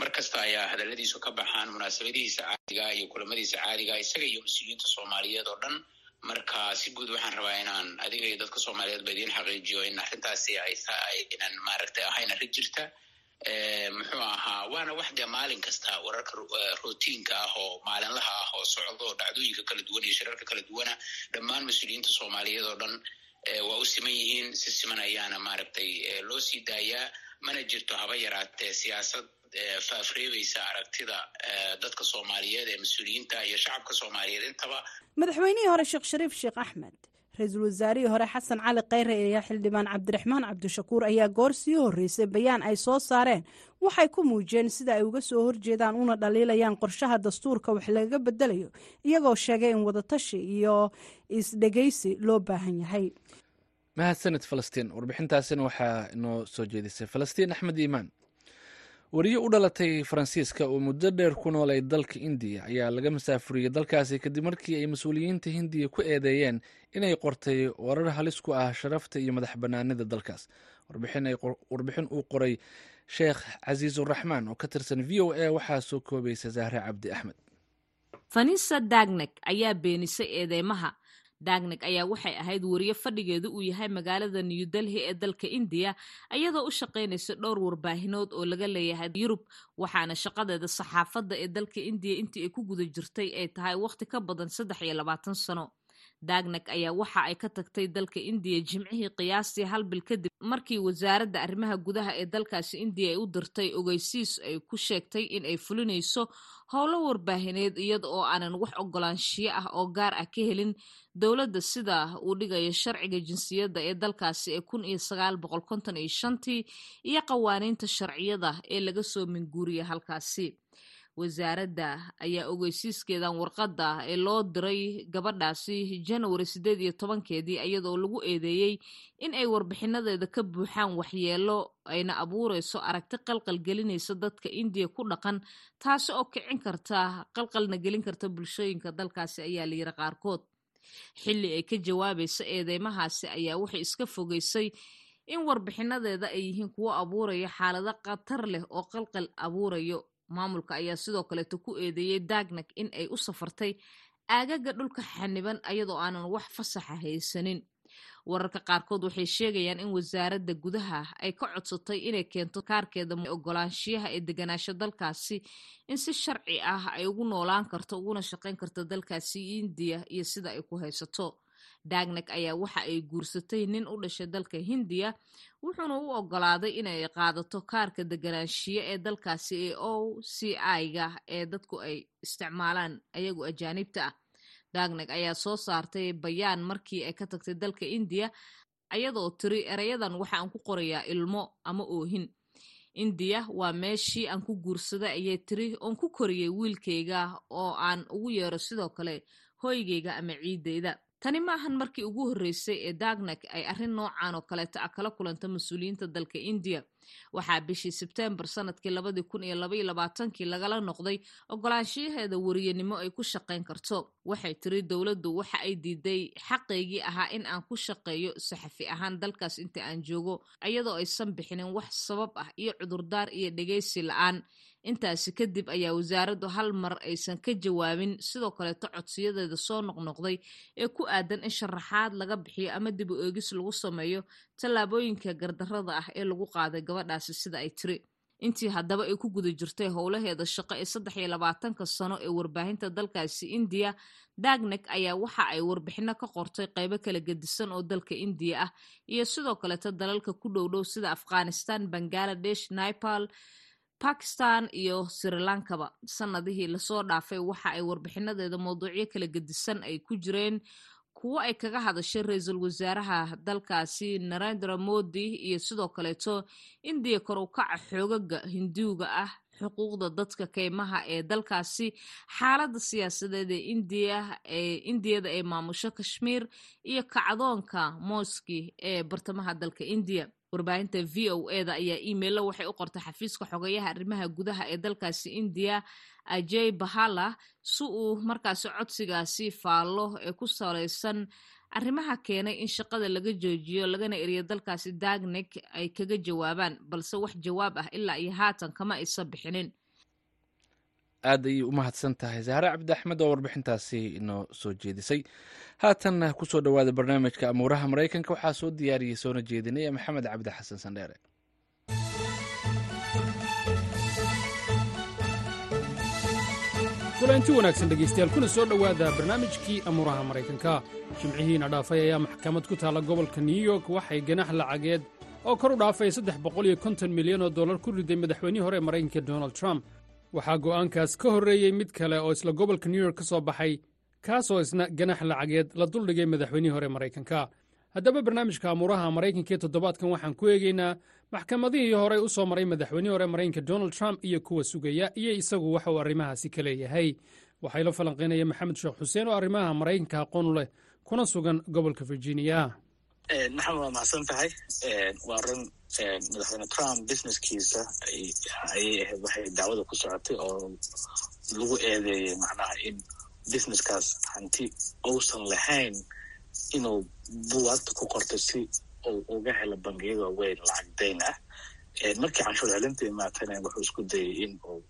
Mar kasta ayaa hadaladiisu ka baxaan munaasabadihiisa caadiga iyo kulamadiisa caadiga isaga iyo mas'uuliyiinta soomaaliyeed oo dhan. Marka si guud waxaan rabaa inaan adiga iyo dadka soomaaliyeed ba idiin xaqiijiyo in arrintaasi aynan maaragtay ahayn arrin jirta muxuu ahaa waana wax dee maalin kasta wararka routiinka ah oo maalinlaha ah oo socdo oo dhacdooyinka kala duwan iyo shirarka kala duwana dhammaan mas'uuliyiinta soomaaliyeed oo dhan waa u siman yihiin si siman ayaana maaragtay loo sii daayaa mana jirto haba yaraatee siyaasad faafreebaysa aragtida dadka soomaaliyeed ee mas'uuliyiinta iyo shacabka soomaaliyeed intaba. Madaxweynihii hore sheekh shariif sheekh axmed ra'iisul wasaarihii hore xasan cali khayre iyo xildhibaan cabdiraxmaan cabdishakuur ayaa goor sii horreysay bayaan ay soo saareen. Waxay ku muujiyeen sida ay uga soo horjeedaan una dhaliilayaan qorshaha dastuurka wax lagaga bedelayo iyagoo sheegay in wadatashi iyo isdhegaysi loo baahan yahay. Mahadsanid falastiin warbixintaasina waxaa inoo soo jeedisay. Falastiin axmed iimaan wariye u dhalatay faransiiska oo muddo dheer ku noolay dalka indiya ayaa laga masaafuriyey dalkaasi kadib markii ay mas'uuliyiinta hindiya ku eedeeyeen inay qortay warar halis ku ah sharafta iyo madax bannaanida dalkaas. Warbixin uu qoray sheekh casiisuraxmaan oo ka tirsan v o a waxaa soo koobaysa zahre cabdi axmed. Vanisa dagnek ayaa beenisay eedeymaha dagnek ayaa waxay ahayd wariye fadhigeedu uu yahay magaalada new delhi ee dalka indiya iyadoo u shaqaynaysa dhowr warbaahinood oo laga leeyahay yurub waxaana shaqadeeda saxaafadda ee dalka indiya intii ay ku guda jirtay ay tahay wakhti ka badan saddex iyo labaatan sano dagnek ayaa waxa ay ka tagtay dalka indiya jimcihii qiyaastii hal bil kadib markii wasaaradda arrimaha gudaha ee dalkaasi indiya ay u dirtay ogeysiis ay ku sheegtay in ay fulinayso howlo warbaahineed iyada oo aanan wax ogolaanshiyo ah oo gaar ah ka helin dowladda sida uu dhigayo sharciga jinsiyadda ee dalkaasi ee kun iyo sagaal boqol konton iyo shantii iyo qawaaniinta sharciyada ee laga soo minguuriya halkaasi wasaaradda ayaa ogeysiiskeedan warqadda ee loo diray gabadhaasi janawari siddeed iyo tobankeedii iyadoo lagu eedeeyey in ay warbixinadeeda ka buuxaan waxyeelo ayna abuureyso aragti qalqal gelinaysa dadka indiya ku dhaqan taasi oo kicin karta qalqalna gelin karta bulshooyinka dalkaasi ayaa layiri qaarkood. Xilli ay ka jawaabaysa eedeymahaasi ayaa waxay iska fogeysay in warbixinadeeda ay yihiin kuwo abuuraya xaalado khatar leh oo qalqal abuurayo maamulka ayaa sidoo kaleeto ku eedeeyey dagnak in ay u safartay aagaga dhulka xaniban ayadoo aanan wax fasaxa haysanin. Wararka qaarkood waxay sheegayaan in wasaaradda gudaha ay ka codsatay inay keento kaarkeeda ogolaanshiyaha ee deganaasho dalkaasi in si sharci ah ay ugu noolaan karto uguna shaqayn karto dalkaasi indiya iyo sida ay ku haysato dagnak ayaa waxa ay guursatay nin u dhashay dalka hindiya wuxuuna u ogolaaday inay qaadato kaarka deganaanshiye ee dalkaasi ee o c i-ga ee dadku ay isticmaalaan ayagu ajaanibta ah. Dagnak ayaa soo saartay bayaan markii ay ka tagtay dalka indiya ayadoo tiri erayadan waxa aan ku qorayaa ilmo ama oohin. Indiya waa meeshii aan ku guursaday ayay tiri oon ku koriyey wiilkayga oo aan ugu yeero sidoo kale hoygayga ama ciideyda tani ma ahan markii ugu horreysay ee dagnak ay arrin noocan oo kaleeto ah kala kulanta mas'uuliyiinta dalka indiya. Waxaa bishii sebteembar sannadkii labadii kun iyo labaiyo labaatankii lagala noqday ogolaanshiyaheeda wariyanimo ay ku shaqayn karto. Waxay tiri dowladdu waxa ay diiday xaqaygii ahaa in aan ku shaqeeyo saxafi ahaan dalkaas inta aan joogo iyadoo aysan bixinin wax sabab ah iyo cudurdaar iyo dhegeysi la'aan intaasi kadib ayaa wasaaraddu hal mar aysan ka jawaabin sidoo kaleeto codsiyadeeda soo noqnoqday ee ku aadan in sharaxaad laga bixiyo ama dib u eegis lagu sameeyo tallaabooyinka gardarrada ah ee lagu qaaday gabadhaasi sida ay tiri. Intii haddaba ay ku guda jirtay howlaheeda shaqo ee saddex iyo labaatanka sano ee warbaahinta dalkaasi indiya dagnek ayaa waxa ay warbixino ka qortay qeybo kala gedisan oo dalka indiya ah iyo sidoo kaleeto dalalka ku dhowdhow sida afghanistan bangaladesh nepal bakistan iyo srilankaba sanadihii la soo dhaafay waxa ay warbixinadeeda mawduucyo kala gedisan ay ku jireen kuwo ay kaga hadashay ra'iisul wasaaraha dalkaasi narendra modi iyo sidoo kaleeto indiya kor u kaca xoogaga hinduuga ah xuquuqda dadka keymaha ee dalkaasi xaaladda siyaasadeed ee indiya ee indiyada ee maamusho kashmiir iyo kacdoonka moski ee bartamaha dalka indiya warbaahinta v o eda ayaa imailo waxay u qortay xafiiska xogayaha arrimaha gudaha ee dalkaasi indiya ajey bahala si uu markaasi codsigaasi faallo ee ku saleysan arrimaha keenay in shaqada laga joojiyo lagana eriyo dalkaasi dagnek ay kaga jawaabaan balse wax jawaab ah ilaa iyo haatan kama aysa bixinin aad ayay u mahadsan tahay. Zahre cabdi axmed oo warbixintaasi inoo soo jeedisay. Haatanna ku soo dhowaada barnaamijka amuuraha maraykanka waxaa soo diyaariyey soona jeedinaya maxamed cabdi xasan sandheere kulanti wanaagsan dhegaystayaal kuna soo dhowaada barnaamijkii amuuraha maraykanka. Jimcihiina dhaafay ayaa maxkamad ku taalla gobolka new york waxay ganax lacageed oo kor u dhaafay milyan oo dollar ku riday madaxweynihii hore ee maraykanka donald trump waxaa go'aankaas ka horreeyey mid kale oo isla gobolka new york ka soo baxay kaasoo isna ganax lacageed la duldhigay madaxweynihii hore maraykanka. Haddaba barnaamijka amuuraha maraykanka ee toddobaadkan waxaan ku eegaynaa maxkamadihii horey u soo maray madaxweynihii hore maraykanka donald trump iyo kuwa sugaya iyo isagu waxa uu arrimahaasi ka leeyahay. Waxaa ila falanqaynaya maxamed sheekh xuseen oo arrimaha maraykanka aqoon u leh kuna sugan gobolka virginia maxamed waa mahadsan tahay. Waa run madaxweyne trump businesskiisa ayay ahayd waxay dacwada ku socotay oo lagu eedeeyey macnaha in businesskaas hanti uusan lahayn inuu buwaagta ku qorto si uu uga helo bangiyada weyn lacag dayn ah. Markii canshuur celinta imaatana wuxuu isku dayay in uu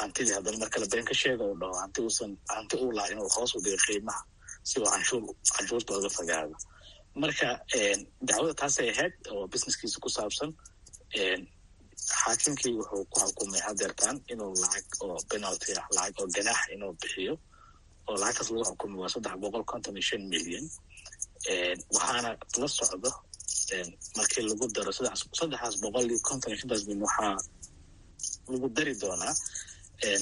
hantidii haddana mar kale been ka sheega uu dhaho hanti uusan hanti uu laha inuu hoos u dhigo qiimaha si uu canshuur canshuurta oga fogaado marka dacwada taasay ahayd oo businesskiisa ku saabsan xaakimkii wuxuu ku xukumay hadeertaan inuu lacag oo penalty ah lacag oo ganaax inuu bixiyo oo lacagtaas lagu xukumay waa saddex boqol konton iyo shan milyan. Waxaana la socdo markii lagu daro saddexdaas boqol iyo konton iyo shantaas milyan waxaa lagu dari doonaa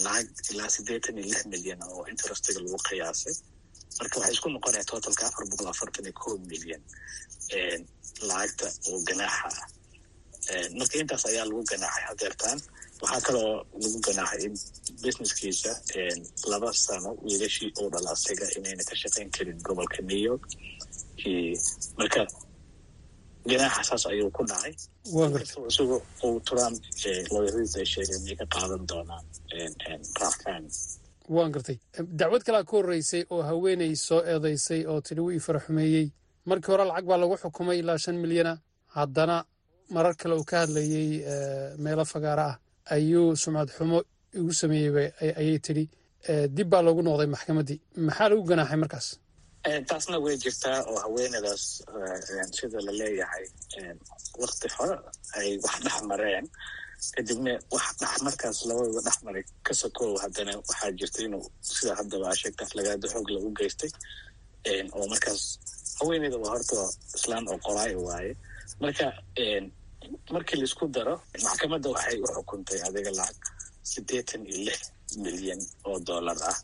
lacag ilaa siddeetan iyo lix milyan oo interestiga lagu qiyaasay marka waxay isku noqonaya totalka afar boqol afartan iyo kow milyan lacagta oo ganaaxa. Ah marka intaas ayaa lagu ganaaxay hadeertaan waxaa kaloo lagu ganaaxay in businesskiisa laba sano wiilashii uu dhala asiga inayna ka shaqayn karin gobolka new york. Marka ganaaxa saas ayuu ku dhacay. Isaga uu trump looyaradiisa ay sheegeen inay ka qaadan doonaan raafaan waan gartay. Dacwad kalea ka horreysay oo haweeney soo eedaysay oo tidhi wuu ii faraxumeeyey markii hore lacag baa lagu xukumay ilaa shan milyana haddana marar kale uu ka hadlayey meelo fagaara ah. Ayuu sumcad xumo igu sameeyey ayay tidhi. Dib baa loogu noqday maxkamaddii maxaa lagu ganaaxay markaas? Taasna way jirtaa oo haweenadaas sida la leeyahay wakti hore ay wax dhex mareen kadibna wax dhex markaas labadooda dhex maray. Ka haddana waxaa jirta inuu sida haddaba a sheegta xoog lagu geystay oo markaas haweeneyda waa horta islaan oo qoraayo waaye. Marka markii la isku daro maxkamadda waxay u xukuntay adiga lacag siddeetan iyo lix milyan oo dollar ah.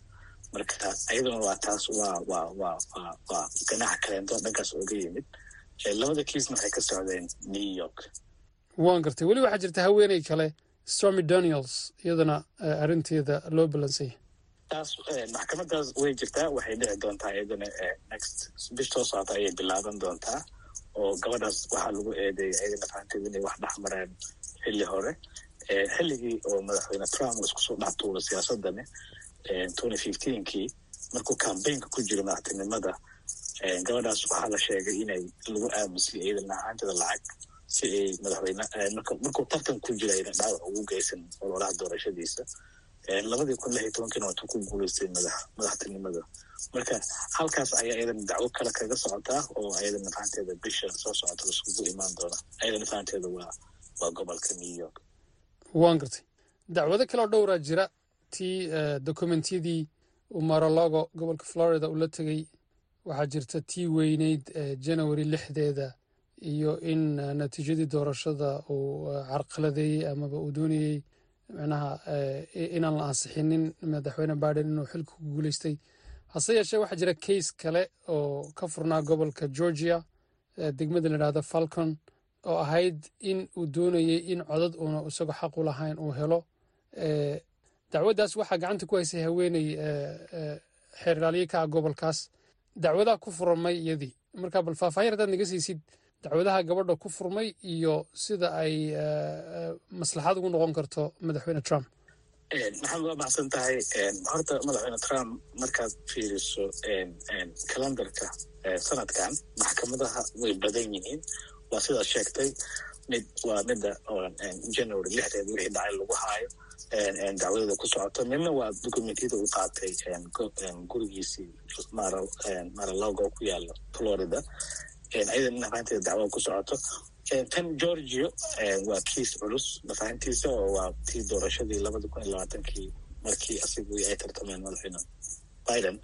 Marka ayaduna waa taas waa waa waa waa waa ganaxa kaleento dhankaas oga yimid. Labada kiisna waxay ka socdeen new york waan gartay. Weli waxaa jirta haweeney kale stormy daniels iyadana arrinteeda loo balansay taas maxkamadaas way jirtaa waxay dhici doontaa iyadana next bish soo socota ayay bilaaban doontaa oo gabadhaas waxaa lagu eedeeyay ayadana fahanteed inay wax dhex mareen xilli hore. Xilligii oo madaxweyne trump isku soo dhex tuura siyaasadani twenty fifteenkii markuu cambaynka ku jiro madaxtinimada gabadhaas waxaa la sheegay inay lagu aamusiyay iyadana ahaanteeda lacag si ay madaxweyne markuu tartan ku jira ayna dhaawac ugu geysan ololaha doorashadiisa labadii kun lix iyo tobankiina watuu ku guuleystay madax madaxtinimada marka halkaas ayaa iyadana dacwo kale kaga socotaa oo ayadana fahanteeda bisha soo socota laiskugu imaan doona ayadana fahanteeda waa waa gobolka new york waan gartay dacwado kale oo dhowraa jira tii dokumentiyadii uu marologo gobolka florida la tegey waxaa jirta tii weyneyd janawari lixdeeda iyo in natiijadii doorashada uu carqaladeeyey amaba uu doonayey micnaha inaan la ansixinin madaxweyne biden inuu xilka ku guuleystay. Hase yeeshee waxaa jira kays kale oo ka furnaa gobolka georgia degmada la yidhahdo falcon oo ahayd in uu doonayey in codad uuna isagoo xaq u lahayn uu helo. Dacwaddaas waxaa gacanta ku haysay haweeney xeerlaaliye ka ah gobolkaas. Dacwadaha ku furmay iyadii. Marka bal faahfaahin haddaad naga siisid dacwadaha gabadha ku furmay iyo sida ay maslaxad ugu noqon karto madaxweyne trump. Maxamed waa maxsan tahay horta madaxweyne trump markaad fiiriso calendarka sanadkan maxkamadaha way badan yihiin. Waa sidaad sheegtay mid waa midda january lixdeed wixii dhacay lagu haayo dacwadeeda ku socoto. Midna waa dokumentiyada uu qaatay gurigiisii maralogo ku yaalo florida ayada nafahanteeda dacwada ku socoto tan georgio waa kiis culus nafahantiisa oo waa tii doorashadii labada kun iyo labaatankii markii asigu ay tartameen madaxweyne biden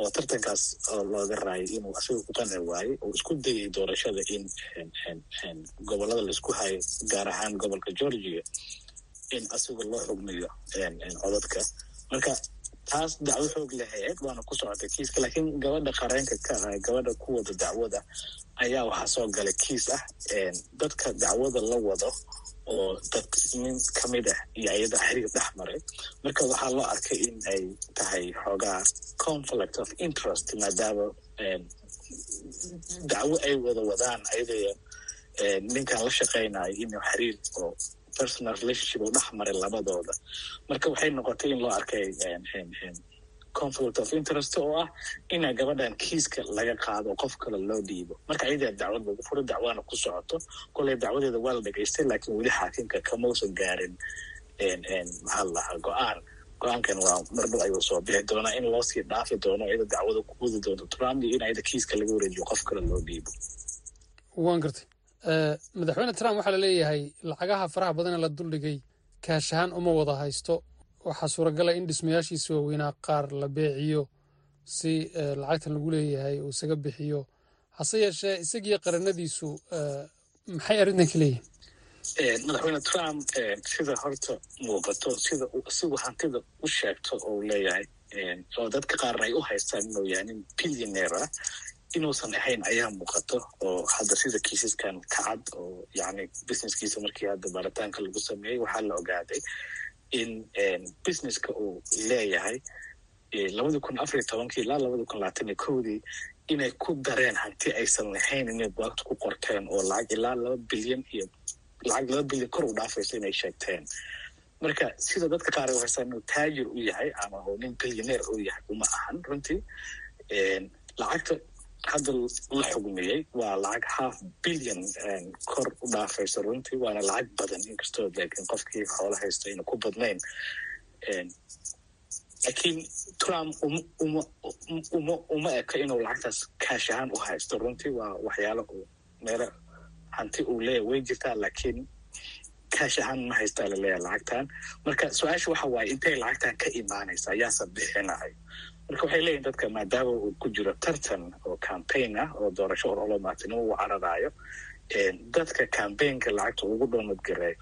oo tartankaas looga raayay inuu asiga ku qanci waayey oo isku dayay doorashada in gobollada la isku hayo gaar ahaan gobolka georgia in asiga loo xugmiyo codadka marka taas dacwo xoog lahayd waana ku socotay kiiska laakiin gabadha qareenka ka ah gabadha ku wada dacwada ayaa waxaa soo galay kiis ah dadka dacwada la wado oo dad nin ka ah iyo ayada xiriir dhex maray. Marka waxaa loo arkay in ay tahay xoogaa conflict of interest maadaama dacwo ay wada wadaan ayadaya ninkan la shaqaynayo inuu xiriir oo personal relationship uu maray labadooda. Marka waxay noqotay in loo arkay conflict of interest oo ah ina gabadhan kiiska laga qaado qof kale loo dhiibo. Marka ayadaa dacwad lagu furo dacwaana ku socoto. Koley dacwadeeda waa la dhegaystay laakiin weli xaakimka kamausan gaarin maxaa go'aan. Go'aankan waa mardhow ayuu soo bixi doonaa in loo sii dhaafi doono iyada dacwada ku wadi doonto trump iyo in ayada kiiska laga wareejiyo qof kale loo dhiibo. Waan gartay madaxweyne trump waxaa la leeyahay lacagaha faraha badan ee la duldhigay kaash ahaan uma wada haysto. Waxaa suuragala in dhismayaashiisa waaweynaa qaar la beeciyo si lacagtan lagu leeyahay uu isaga bixiyo. Hase yeeshee isagii qaranadiisu maxay arrintan ka leeyihiin madaxweyne trump sida horta muuqato sida isigu hantida u sheegto oo leeyahay oo dadka qaarna ay u haystaan inuu yahay nin billionaire ah inuusan ahayn ayaa muuqato oo hadda sida kiisaskan kacad oo yani businesskiisa markii hadda baaritaanka lagu sameeyey waxaa la ogaaday in businesska uu leeyahay labadii kun afariyo tobankii ilaa labadii kun labaatan iyo kowdii inay ku dareen hanti aysan lahayn inay buagta ku qorteen oo lacag ilaa laba bilyan iyo lacag laba bilyan kor u dhaafayso inay sheegteen. Marka sida dadka qaar ay haystaan inuu taajir u yahay ama uu nin billionaire u yahay uma ahan runtii lacagta hadda la xugmiyey waa lacag half billion kor u dhaafayso runtii waana lacag badan. Inkastoo laakiin qofkii xoolo haysta ayna ku badnayn laakiin trump uma eka inuu lacagtaas kaash ahaan u haysto. Runtii waa waxyaalo meelo hanti uu leeyahy way jirtaa laakiin kaash ahaan ma haystaa la leeyahay lacagtan marka su'aasha waxa waaye intay lacagtan ka imaanaysa ayaasa bixinahay marka waxay leeyihiin dadka maadaama uu ku jiro tartan oo campaign ah oo doorasho orolo maatinimo uu cararaayo dadka campaignka lacagta ugu dhoonadgareey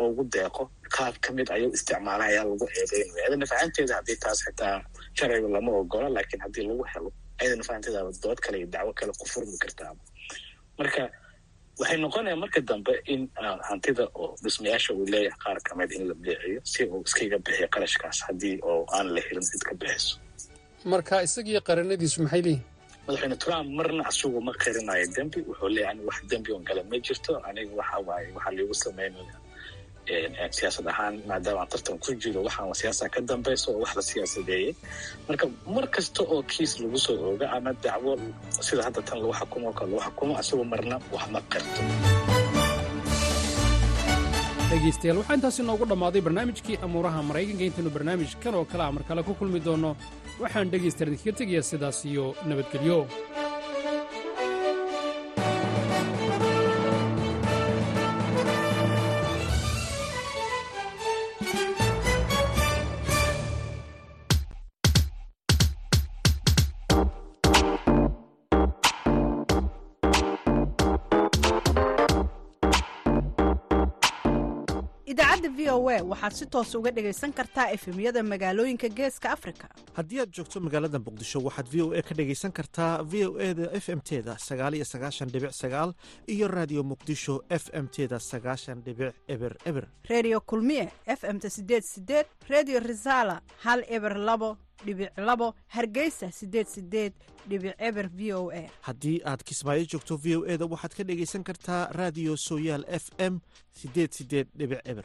oo ugu deeqo qaab ka ayuu isticmaala ayaa lagu eedeynaya ayada nafahanteeda haddii taas xitaa sharciga lama ogola laakiin haddii lagu helo ayada nafahanteeda dood kale iyo dacwo kale ku furmi kartaa marka waxay noqonaya marka dambe in hantida oo dhismayaasha uu leeyahay qaar ka mid in la biiciyo si uu iskaga bixiyo qarashkaas haddii oo aan la helin cid bixiso marka isagii qaranadiisu maxay leeyihiin madaxweyne trump marna asugu ma qarinayo dembi. Wuxuu leeyahay aniga wax dembi on gala ma jirto. Aniga waxa waaye waxaa liigu sameynaya siyaasad ahaan maadaama aan tartan ku jiro waxaan siyaasa ka dambayso oo wax la siyaasadeeyey marka mar kasta oo kiis lagu soo ooga ama dacwo sida hadda tan lagu xukumo o kale lagu xukumo asagoo marna wax ma qarto dhegaystayaal waxaa intaasi noogu dhammaaday barnaamijkii amuuraha maraykanka. Intaynu barnaamij kan oo kale a mar kale ku kulmi doonno waxaan dhegaystayaal idinkaga tegayaa sidaas iyo nabadgelyo o a waxaad si toos uga dhegaysan kartaa efemyada magaalooyinka geeska afrika. Haddii aad joogto magaalada muqdisho waxaad v o a ka dhegaysan kartaa v o e da f m teda sagaal iyo sagaashan dhibic sagaal iyo raadiyo muqdisho f m teda sagaashan dhibic eber eber. Reediyo kulmiye f m-ta sideed sideed reediyo risaala hal eber labo dhibic labo hargeysa sideed sideed dhibic eber v o a. Haddii aad kismaayo joogto v o e da waxaad ka dhegaysan kartaa raadiyo sooyaal f m sideed sideed dhibic eber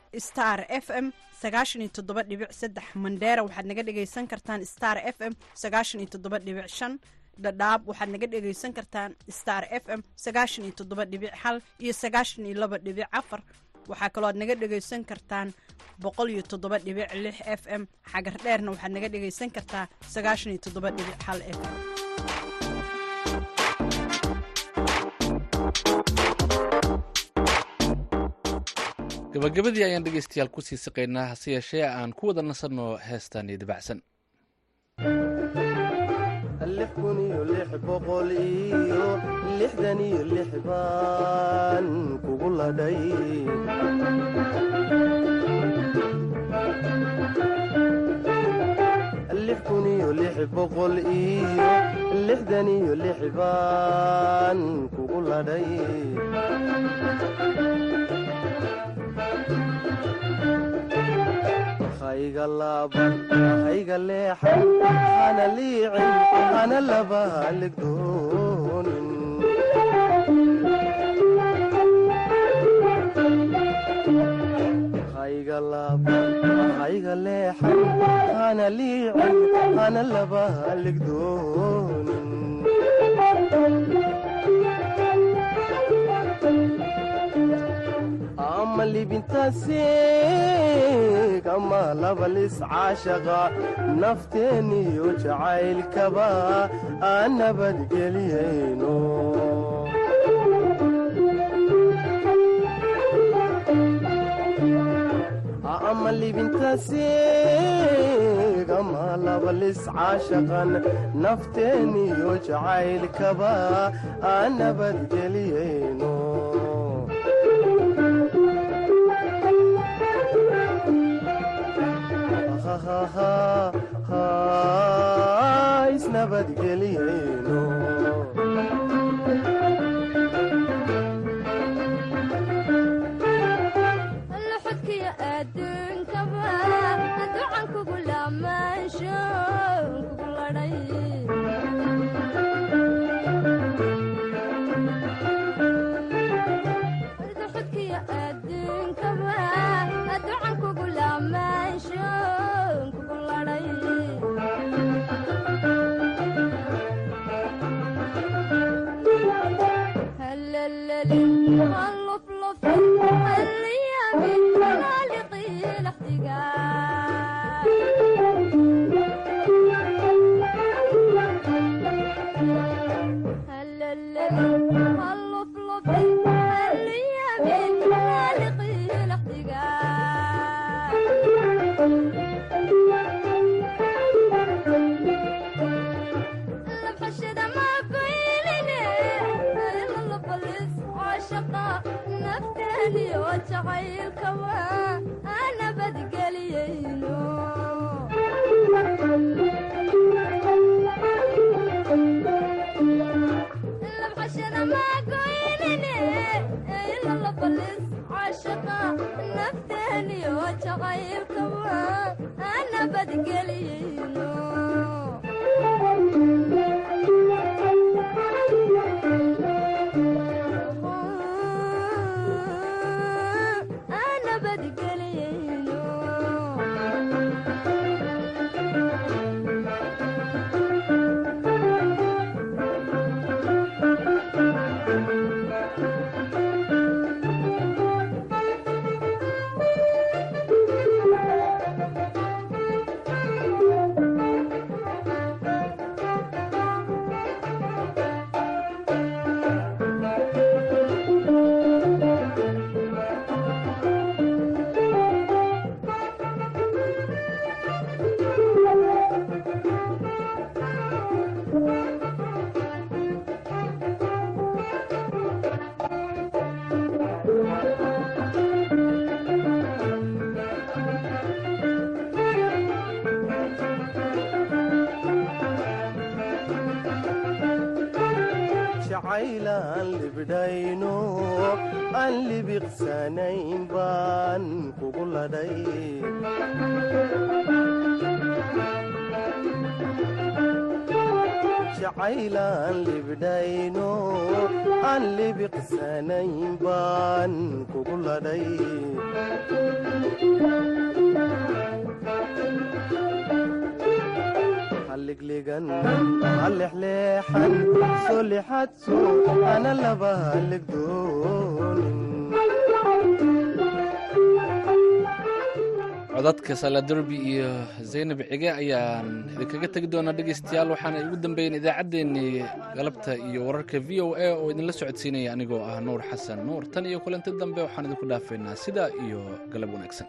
star f m sagaashan mandheera waxaad naga dhegaysan kartaan star f m sagaashan dhadhaab. Waxaad naga dhegaysan kartaan star f m sagaashan iyo iyo sagaashan iyo waxaa kaloo aad naga dhegaysan kartaan boqol f m. Xagar dheerna waxaad naga dhegaysan kartaa f m gabagabadii ayaan dhegaystayaal ku sii siqaynaa hase yeeshee aan ku wada nasanno heestan iyo dabacsan hayga laaban hayga leexan hana liicin hana laba haligdoonin hayga laaban hayga leexan hana liicin hana laba haligdoonin ama libintaasiig ama labalis caashaqa nafteeniyo jacaylkaba aan nabadgeliyayno ama libintaasiig ama labalis caashaqan nafteeniyo jacaylkaba aan nabadgeliyayno isnabadgeliyayno jacaylaan libdhayno aan libiqsanayn ana laba halligdoonin codadka saladerbi iyo zaynab cige ayaan idinkaga tegi doonaa dhegaystayaal waxaana ugu dambeeyeen idaacaddeenii galabta iyo wararka v o a oo idinla socodsiinaya anigoo ah nuur xasan. Nuur tan iyo kulanti dambe waxaan idinku dhaafaynaa sidaa iyo galab wanaagsan